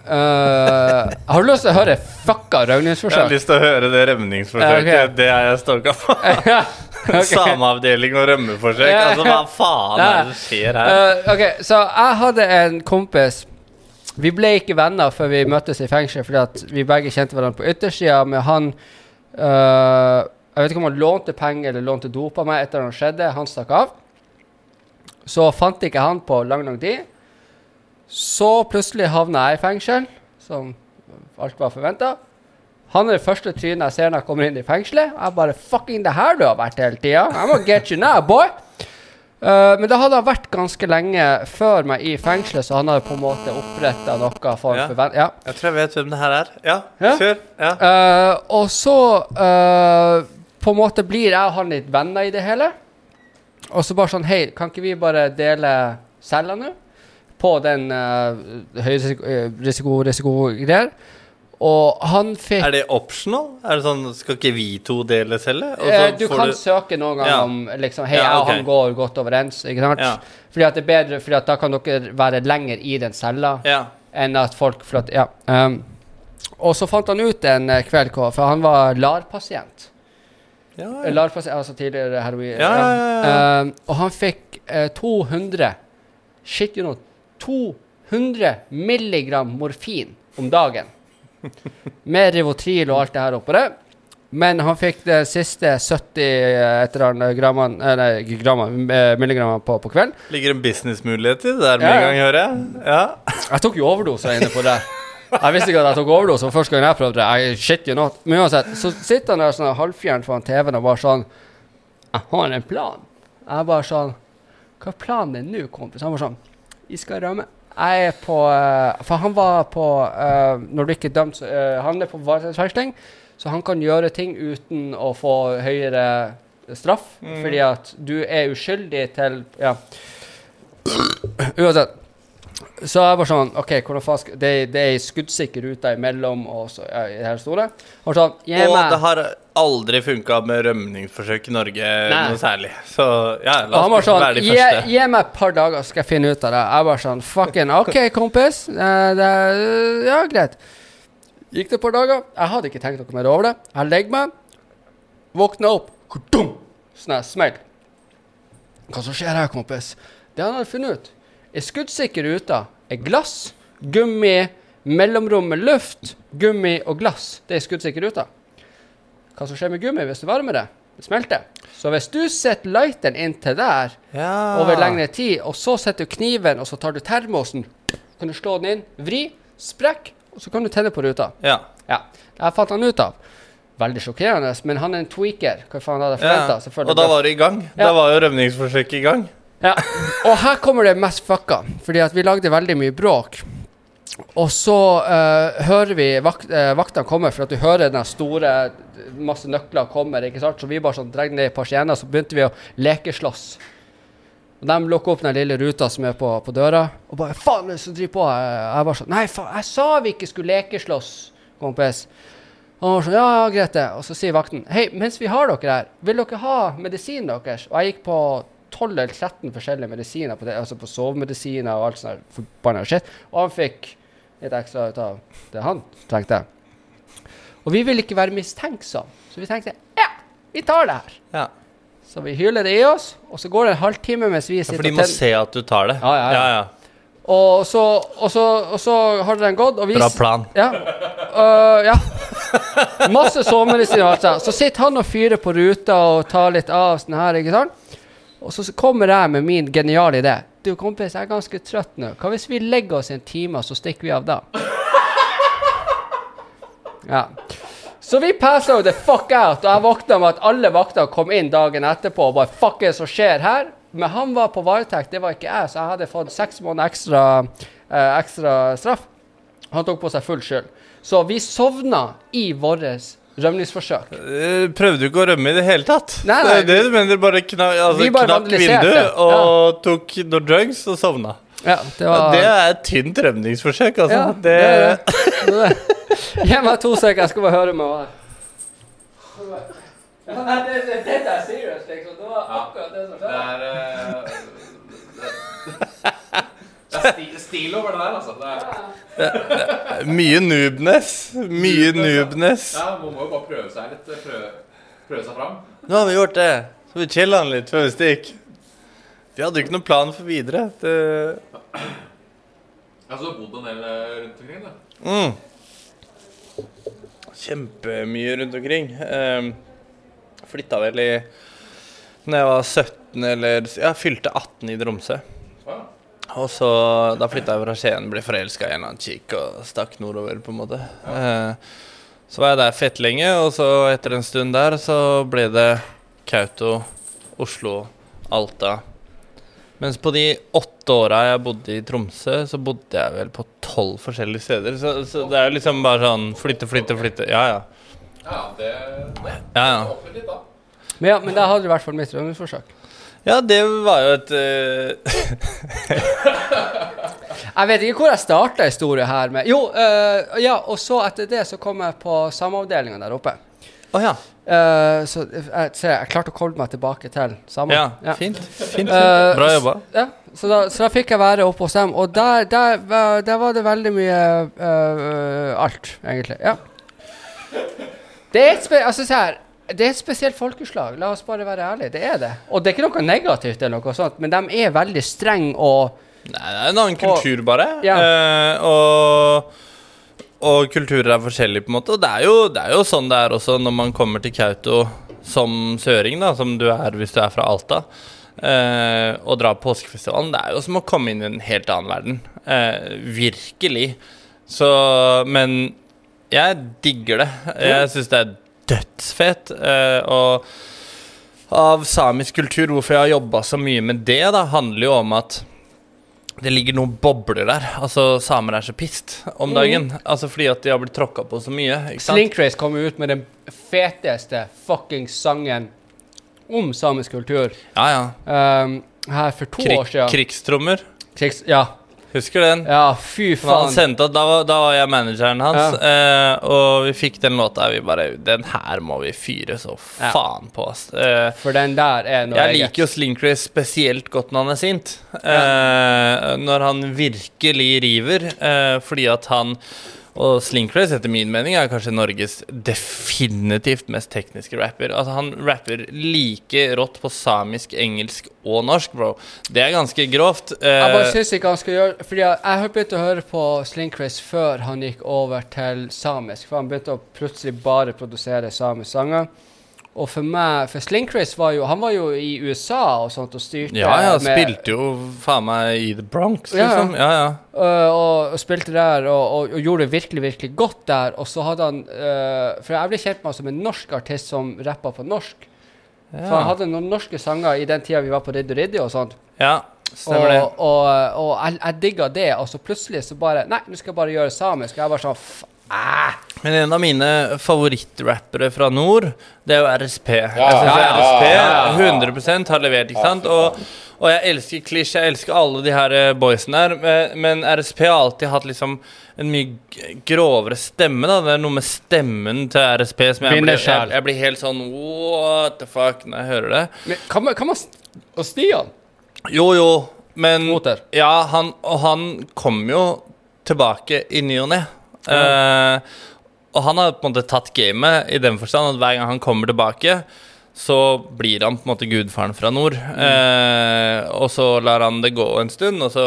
Uh, har du lyst til å høre fucka rømningsforsøk? Jeg har lyst til å høre det rømningsforsøket. Ja, okay. Det er jeg stolt på. Ja, ok. Sameavdeling og rømmeforsøk. Altså, hva faen er det som skjer her? Uh, ok, så jeg hadde en kompis Vi ble ikke venner før vi møttes i fengsel, fordi at vi begge kjente hverandre på yttersida, men han eh, Jeg vet ikke om han lånte penger eller lånte dop av meg etter at det skjedde. Han stakk av. Så fant ikke han på lang, lang tid. Så plutselig havna jeg i fengsel, som alt var forventa. Han er det første trynet jeg ser når jeg kommer inn i fengselet. Jeg bare Fucking det her du har vært hele tida. I'm gonna get you now, boy. Eh, men det hadde han vært ganske lenge før meg i fengselet, så han hadde på en måte oppretta noe for Ja. forvent... Ja. Jeg tror jeg vet hvem det her er. Ja, Ja. kjør. Ja. Uh, og så uh, på en måte blir jeg og han litt venner i det hele. Og så bare sånn Hei, kan ikke vi bare dele cella nå? På den uh, høyrisiko-risiko-greier. Og han fikk Er det optional? Er det sånn, Skal ikke vi to dele celle? Og så Eh, du kan søke noen ganger Ja. om liksom, Hei, Ja, okay. han går godt overens. Ikke sant? Ja. Fordi at det er bedre, fordi at da kan dere være lenger i den cella Ja. enn at folk for at, ja. Um, og så fant han ut en eh, kveld, for han var LAR-pasient. Eh, ja. LAR-pasient, altså tidligere heroin. Um, og han fikk uh, 200 Shit, you know 200 milligram morfin om dagen. Med Rivotril og alt det her oppå det. Men han fikk det siste 70 et eller annet grammene, eh, nei, ikke eh, milligrammene på, på kvelden. Ligger en businessmulighet i det der med Ja, en gang, hører jeg. Ja. Jeg tok jo overdose inne på det. Jeg visste ikke at jeg tok overdose for første gang jeg prøvde det. I shit you not. Men uansett, så sitter han der sånn halvfjern foran TV-en og bare sånn Jeg har en plan. Jeg bare sånn Hva er planen din nå, kompis? Han var sånn Vi skal rømme. Jeg er på eh, For han var på eh, Når du ikke er dømt, så eh, Han er på varetektsfengsling, så han kan gjøre ting uten å få høyere straff. Mm. Fordi at du er uskyldig til Ja. Uansett. Så jeg var sånn OK, hvordan faen skal Det, det er ei skuddsikker rute imellom og så, ja, i det hele store. Og sånn Og det har aldri funka med rømningsforsøk i Norge Nei. noe særlig. Så ja, la oss sånn være de gi, første. gi meg et par dager, skal jeg finne ut av det. Jeg var sånn Fucking OK, kompis. Det, ja, greit. Gikk det et par dager. Jeg hadde ikke tenkt noe mer over det. Jeg legger meg, våkner opp, kudum, sånn smell. Hva som skjer her, kompis? Det han hadde funnet ut, er skuddsikker ruta er glass, gummi, mellomrom med luft, gummi og glass. Det er skuddsikker ruta. Hva som skjer med gummi hvis du varmer det? Det smelter. Så hvis du setter lighteren inntil der Ja. over lengre tid, og så setter du kniven, og så tar du termosen, kan du slå den inn, vri, sprekk, og så kan du tenne på ruta. Ja. Ja, det fant han ut av. Veldig sjokkerende, men han er en tweaker. Hva faen hadde jeg ja. Og da var det i gang. Ja. Da var jo rømningsforsøket i gang. Ja, og her kommer det mest fucka, fordi at vi lagde veldig mye bråk. og så uh, hører vi vak uh, vaktene komme, for at du hører den store Masse nøkler kommer, ikke sant. Så vi bare sånn dregde ned i persienna, så begynte vi å lekeslåss. Og De lukker opp den lille ruta som er på, på døra, og bare 'Faen, det som driver på?' Jeg, jeg bare sånn 'Nei, faen, jeg sa vi ikke skulle lekeslåss, kompis'. Og sånn 'Ja, ja, greit det'. Og så sier vakten 'Hei, mens vi har dere her, vil dere ha medisinen deres?' Og jeg gikk på 12 eller 13 forskjellige medisiner, på det, altså på sovemedisiner og alt sånt forbanna shit. Og han fikk litt ekstra ut av det han trengte. Og vi ville ikke være mistenksomme, så vi tenkte 'Ja, vi tar det her'. Ja. Så vi hyler det i oss, og så går det en halvtime mens vi Ja, sitter for de må se at du tar det. Ja, ja, ja. ja. Og så, og, så, og så har den gått, og vi Bra plan. Ja. Uh, ja. Masse sovemedisiner og alt sånt. Så sitter han og fyrer på ruta og tar litt av sånn her, ikke sant? Og så kommer jeg med min geniale idé. Du, kompis, jeg er ganske trøtt nå. Hva hvis vi legger oss en time, så stikker vi av da? Ja. Så vi passa jo the fuck out, og jeg våkna med at alle vakter kom inn dagen etterpå og bare Fuck, hva som skjer her? Men han var på varetekt, det var ikke jeg, så jeg hadde fått seks måneder ekstra, eh, ekstra straff. Han tok på seg full skyld. Så vi sovna i vårt rømningsforsøk. Eh, Prøvde du ikke å rømme i det hele tatt? Nei, nei, det er det du mener? Bare kna, altså, Vi bare knakk vinduet og tok noen drugs og sovna? Ja, det Ja, var det er et tynt rømningsforsøk, altså. Ja, det, det er det. Gi meg to sekunder, jeg skal bare høre med henne. Ja, det, det, dette er seriøst, liksom. Det var akkurat det som skjedde. eh, det- er sti- stil over det der, altså. Det er, Mye noobness. Mye noobness. ja, Man må jo bare prøve seg litt. Prøve, prøve seg fram. Nå har vi gjort det. Så vi chilla litt før vi stikk. Vi hadde jo ikke noen plan for videre. Det, Ja, så du har bodd en del eh, rundt omkring, du. mm. Kjempemye rundt omkring. Um, flytta vel i Når jeg var 17 eller Ja, fylte 18 i Tromsø. Ja. Og så Da flytta jeg fra Skien, ble forelska i en eller annen chick og stakk nordover, på en måte. Eh, så var jeg der fett lenge, og så etter en stund der så ble det Kautokeino, Oslo, Alta. Mens på de åtte åra jeg bodde i Tromsø, så bodde jeg vel på tolv forskjellige steder. Så, så det er jo liksom bare sånn flytte, flytte, flytte. Ja, ja. Ja, det, det Ja, ja. Men, ja, men da hadde du i hvert fall mitt rømningsforsøk. Ja, det var jo et eh, Jeg vet ikke hvor jeg starta historien her med Jo, øh, ja, og så etter det så kom jeg på sameavdelinga der oppe. Oh, ja. Uh, så jeg, se, jeg klarte å koble meg tilbake til samme. ja. Fint. fint, fint. Uh, Bra jobba. Ja, så da, så da fikk jeg være oppe hos dem, og der, der, var- der var det veldig mye uh, alt, egentlig. Ja. Det er et, spe, altså, se her, det er et spesielt folkeslag, la oss bare være ærlige. Det er det. Og det er ikke noe negativt, eller noe sånt, men de er veldig strenge og Nei, det er en annen kultur, bare. Ja. Eh, og, og kulturer er forskjellige, på en måte. Og det er, jo, det er jo sånn det er også når man kommer til Kautokeino som søring, da, som du er hvis du er fra Alta, eh, og drar på påskefestivalen. Det er jo som å komme inn i en helt annen verden. Eh, virkelig. Så Men jeg digger det. Jeg syns det er dødsfett. Eh, og av samisk kultur, hvorfor jeg har jobba så mye med det, da, handler jo om at det ligger noen bobler der. Altså, Samer er så pissed om dagen. Altså Fordi at de har blitt tråkka på så mye. Ikke sant? Slinkrace kom ut med den feteste fuckings sangen om samisk kultur Ja, ja. um, her for to år siden. krigstrommer. Krigs... Ja. Husker den? ja, fy faen. sendte, da, var, da var jeg manageren hans, eh, og vi fikk den låta. Vi bare Den her må vi fyre så Ja. faen på, ass. Uh, For den der er noe jeg liker jo Slinkray spesielt godt når han er sint. Eh, når han virkelig river, fordi at han Og Slinkrace, etter min mening, er kanskje Norges definitivt mest tekniske rapper. Altså Han rapper like rått på samisk, engelsk og norsk, bro. Det er ganske grovt. Uh, Jeg bare syns ikke han skal gjøre Fordi jeg, jeg har begynt å høre på Slinkrace før han gikk over til samisk. For han begynte å plutselig bare produsere samiske sanger. Og for meg For Slinkris var jo Han var jo i USA og sånt og styrte ja, ja, med- spilte jo faen meg i The Bronx, Ja, ja. liksom. Ja, ja. Uh, og, og spilte der og, og, og gjorde det virkelig, virkelig godt der. Og så hadde han uh, For jeg ble kjent med han som en norsk artist som rappa på norsk. Ja. For han hadde noen norske sanger i den tida vi var på Riddu Riddi og sånt. ja. Stemmer det. Og, og, og jeg, jeg digga det, og så plutselig så bare Nei, nå skal jeg bare gjøre samisk. Og jeg bare sånn ah. Men en av mine favorittrappere fra nord, det er jo RSP. jeg synes ja, ja, RSP ja, ja, ja. 100% har levert, ikke sant? Og, og jeg elsker Klisj, jeg elsker alle de her eh, boysene her, men, men RSP har alltid hatt liksom en mye grovere stemme, da. Det er noe med stemmen til RSP som jeg blir, jeg, jeg blir helt sånn what the fuck når jeg hører det. Men kan man, kan man st- Og Stian? Jo, jo, men Motor. Ja, han, og han kom jo tilbake i ny og ne. Eh, og han har på en måte tatt gamet i den forstand at hver gang han kommer tilbake, så blir han på en måte gudfaren fra nord. Eh, og så lar han det gå en stund, og så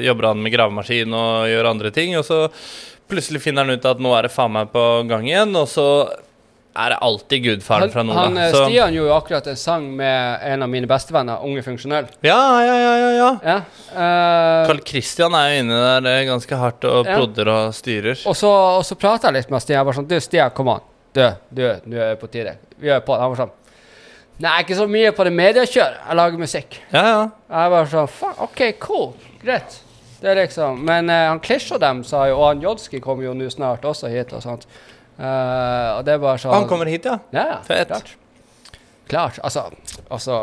jobber han med gravemaskin og gjør andre ting, og så plutselig finner han ut at nå er det faen meg på gang igjen, og så er alltid gudfaren Han, fra nord. han, eh, Så- Stian gjorde jo akkurat en sang med en av mine bestevenner, Unge Funksjonell. Ja, ja, ja, ja, ja. Ja. Uh, Carl Christian er jo inne der ganske hardt og Ja. prodder og styrer. og så, og så prata jeg litt med Stian. Jeg sånn Du, Stian, kom an. Du, du, du er på tide. Vi er på. Han var sånn Nei, ikke så mye på det mediekjøret. Jeg lager musikk. Ja, ja. Jeg var sånn Faen, OK, cool. Greit. Det er liksom Men uh, han klisja dem, sa jo, og han Jodski kommer jo nå snart også hit og sånt. Eh, og det er bare sånn Han kommer hit, ja. Ja. Fett. Klart. Klart. Altså Altså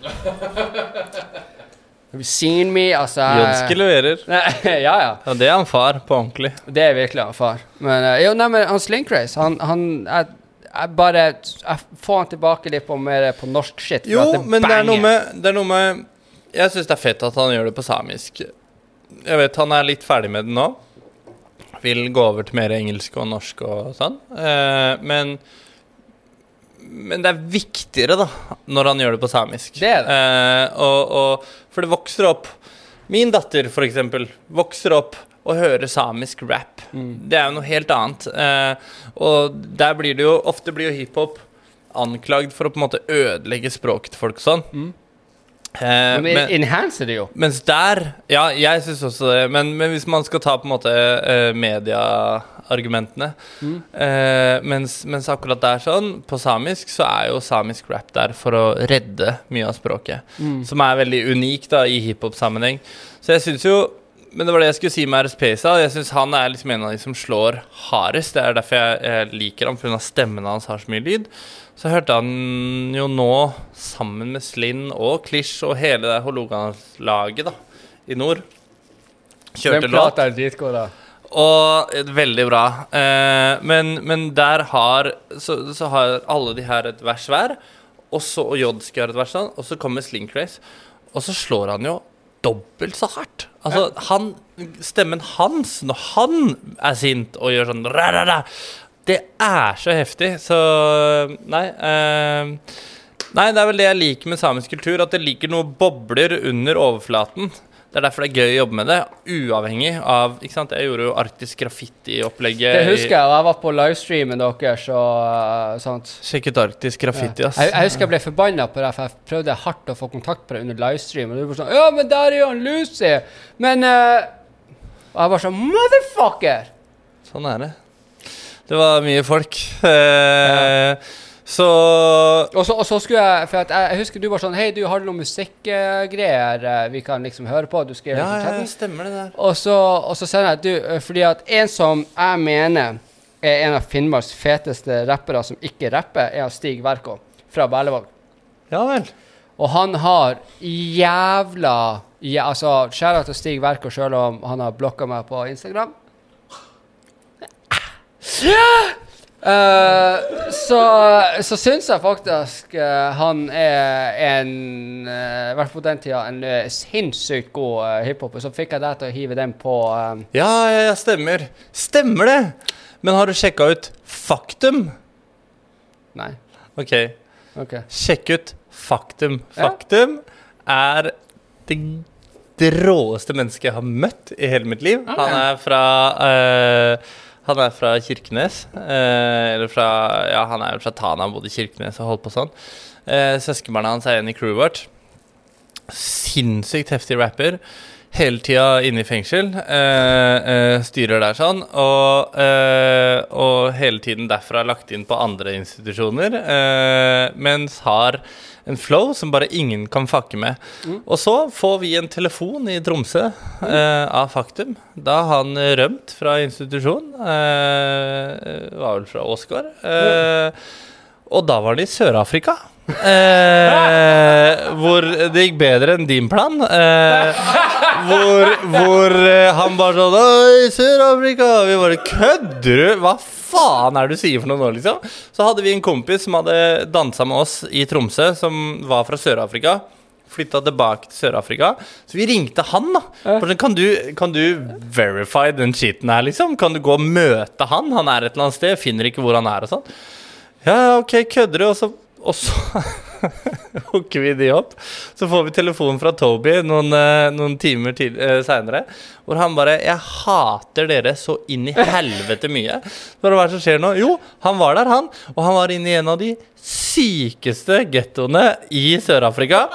Have you seen me? Altså Jønske leverer. Ja, ja. Ja, det er han far på ordentlig. Det er virkelig han far. Men uh, jo, nei, men han Slinkrace, han, han jeg, jeg bare Jeg får han tilbake litt på mer på norsk shit. Jo, at men det er noe med, det er noe med Jeg syns det er fett at han gjør det på samisk. Jeg vet han er litt ferdig med det nå. Vil gå over til mer engelsk og norsk og sånn. Eh, men men det er viktigere, da, når han gjør det på samisk. Det er det. Eh, og, og, for det vokser opp Min datter, for eksempel, vokser opp og hører samisk rap. Mm. Det er jo noe helt annet. Eh, og der blir det jo Ofte blir jo hiphop anklagd for å på en måte ødelegge språket til folk sånn. Mm. Eh, Men, men, enhancer det jo. mens der Ja, jeg syns også det. Men, men hvis man skal ta på en måte eh, medieargumentene Mm. eh, mens, mens akkurat der sånn, på samisk, så er jo samisk rap der for å redde mye av språket. Mm. Som er veldig unikt da i hiphop-sammenheng. Så jeg syns jo Men det var det jeg skulle si med RSPSA. Jeg syns han er liksom en av de som slår hardest. Det er derfor jeg, jeg liker ham, pga. stemmen hans har så mye lyd. Så hørte han jo nå, sammen med Slinn og Klisj og hele det Hålogalandslaget da, i nord, kjørte Den låt. er dritgod, da. Og eh, veldig bra. Eh, men, men der har så, så har alle de her et vers hver. Og så og Jodski har et vers. Og så kommer Slinkrace. Og så slår han jo dobbelt så hardt. Altså, han Stemmen hans når han er sint og gjør sånn ra, ra, ra, Det er så heftig. Så Nei. Eh, nei, det er vel det jeg liker med samisk kultur. At det ligger noen bobler under overflaten. Det er derfor det er gøy å jobbe med det, uavhengig av ikke sant? Jeg gjorde jo Arktisk graffiti-opplegget. Det husker jeg, og jeg var på livestreamen deres og uh, sånt. Sjekk ut Arktisk graffiti, ass. Jeg, jeg husker jeg ble forbanna på det, for jeg prøvde hardt å få kontakt på det under livestream. Og du var sånn Ja, men der er jo han Lucy! Men uh, Og jeg var sånn Motherfucker! Sånn er det. Det var mye folk. Eh, Så Og så, og så skulle jeg For at jeg, jeg husker du var sånn Hei, du har noen musikkgreier uh, vi kan liksom høre på? Du skrev Ja, liksom ja, chatten. stemmer det der. Og så, og så sender jeg du, eh, fordi at en som jeg mener er en av Finnmarks feteste rappere som ikke rapper, er han Stig Verkå fra Berlevåg. Ja vel. Og han har jævla ja, Altså, skjæra til Stig Verkå sjøl om han har blokka meg på Instagram. Eh, så så syns jeg faktisk uh, han er en eh, I hvert fall på den tida en sinnssykt god uh, hiphoper. Så fikk jeg deg til å hive den på Ja, ja, ja, stemmer. Stemmer det! Men har du sjekka ut Faktum? Nei. OK. okay. Sjekk ut Faktum. Ja. Faktum er det, det råeste mennesket jeg har møtt i hele mitt liv. Okay. Han er fra eh, Han er fra Kirkenes. eh, eller fra Ja, han er fra Tana, bodde i Kirkenes og holdt på sånn. Eh, Søskenbarna hans er igjen i crewet vårt. Sinnssykt heftig rapper. Hele tida inne i fengsel. eh, eh, styrer der sånn. Og, eh, og hele tiden derfra er lagt inn på andre institusjoner. eh, mens har en flow som bare ingen kan fucke med. Og så får vi en telefon i Tromsø eh, av Faktum. Da har han rømt fra institusjon. Eh, var vel fra Åsgård. Eh, og da var det i Sør-Afrika. Eh, hvor det gikk bedre enn din plan. Eh, hvor hvor eh, han bare sånn Oi, Sør-Afrika! Vi bare Kødder du? Hva faen er det du sier for noe nå, liksom? Så hadde vi en kompis som hadde dansa med oss i Tromsø, som var fra Sør-Afrika. Flytta tilbake til Sør-Afrika. Så vi ringte han, da. Sånn, kan, du, kan du verify den shiten her, liksom? Kan du gå og møte han? Han er et eller annet sted, finner ikke hvor han er og sånn. Ja, ja, ok, kødder du? Og så, og så hooker vi de opp. Så får vi telefon fra Toby noen, eh, noen timer til, uh, seinere, hvor han bare 'Jeg hater dere så inn i helvete mye'. Bare hva som skjer nå? Jo, han var der, han. Og han var inne i en av de sykeste gettoene i Sør-Afrika.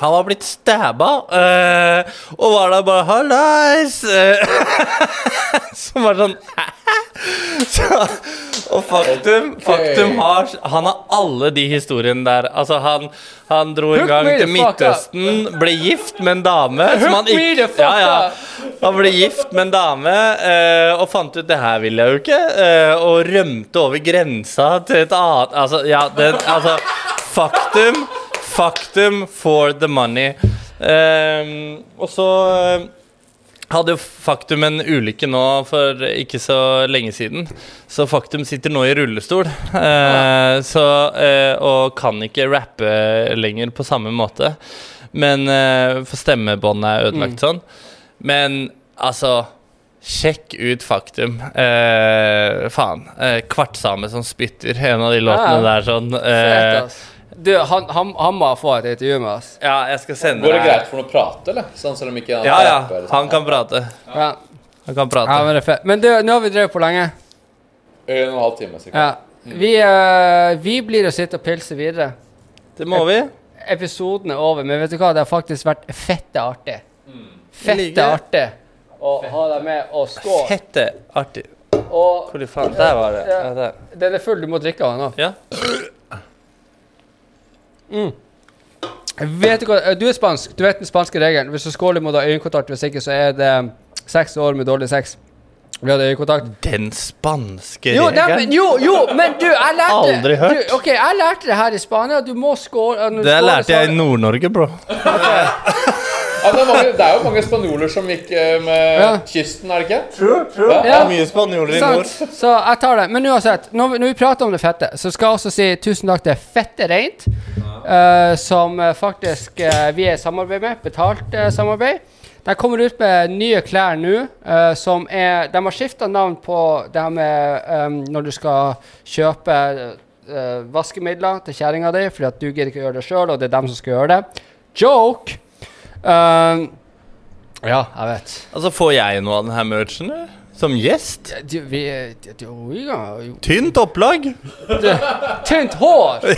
Han var blitt stabba, eh, og var der bare 'Hallais!' Uh, som var sånn så, og faktum, faktum har Han har alle de historiene der. Altså, han, han dro en gang til. Midtøsten, ble gift med en dame som han ikke ja, ja. Han ble gift med en dame eh, og fant ut det her vil jeg jo ikke, eh, og rømte over grensa til et annet Altså, ja, det, altså Faktum, faktum for the money. Eh, og så eh, hadde jo Faktum en ulykke nå for ikke så lenge siden. Så Faktum sitter nå i rullestol eh, så, eh, og kan ikke rappe lenger på samme måte. Men eh, For stemmebåndet er ødelagt sånn. Men altså Sjekk ut Faktum. Eh, faen. Kvartsame som spytter. En av de låtene Ja. der sånn. Eh. Du, han, han, han må få et intervju med oss. ja, jeg skal sende Går det deg- greit for noe å prate, eller? Sånn som de ikke Ja, ja. rapper sånn. Han kan prate. Ja, Han kan prate. ja men det er fett. Men du, nå har vi drevet på lenge. En og en halv time, sikkert. Ja. Vi, eh, vi blir å sitte og pilse videre. Det må vi. Episoden er over, men vet du hva? Det har faktisk vært fette artig. Jeg Fette liker- artig å ha deg med og skål. Fette artig. Og Hvor faen Der var det. Ja. Ja, der. den er full, du må drikke av den nå. Ja. Vet du eh, Du er spansk. Du vet den spanske regelen. Hvis du skåler, må du ha øyekontakt. Hvis ikke, så er det seks år med dårlig sex. Vi hadde øyekontakt. Den spanske Jo, men, jo, jo, men du, jeg lærte Aldri hørt. Du, ok, jeg lærte det her i Spania. Du må skåle Det skåler, lærte jeg i Nord-Norge, bro. Ja, det, er mange, det er jo mange spanjoler som gikk eh, med Ja. kysten, er det ikke? Ja. Det er mye spanjoler i nord. Så jeg tar det. Men uansett, når vi, når vi prater om det fette, så skal jeg også si tusen takk til Fette Reint, uh, som eh, faktisk uh, vi er i samarbeid med. Betalt uh, samarbeid. De kommer ut med nye klær nå, Uh, som er De har skifta navn på det her med um, når du skal kjøpe uh, vaskemidler til kjerringa di fordi at du gidder ikke å gjøre det sjøl, og det er dem som skal gjøre det. Joke! Eh, ja, jeg vet. Altså, får jeg noe av denne merchen. Som gjest? Du, vi, du, ja, jo. Tynt opplag. Tynt hår!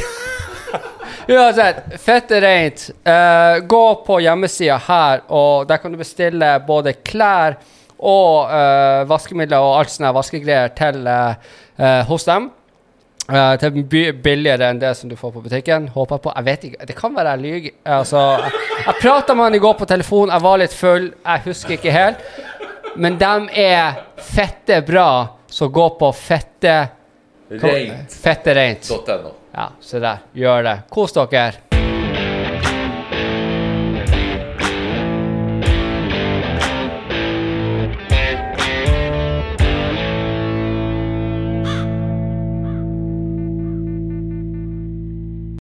Uansett, fett er rent. Uh, gå på hjemmesida her, og der kan du bestille både klær og uh, vaskemidler og alt sånne vaskegreier til uh, eh, hos dem. Eh, til billigere enn det som du får på butikken. Håper på. Jeg vet ikke. Det kan være jeg lyver. Altså, jeg jeg prata med han i går på telefon. Jeg var litt full. Jeg husker ikke helt. Men de er fette bra, så gå på fette Reint. Fette rent. Ja, se der. Gjør det. Kos dere.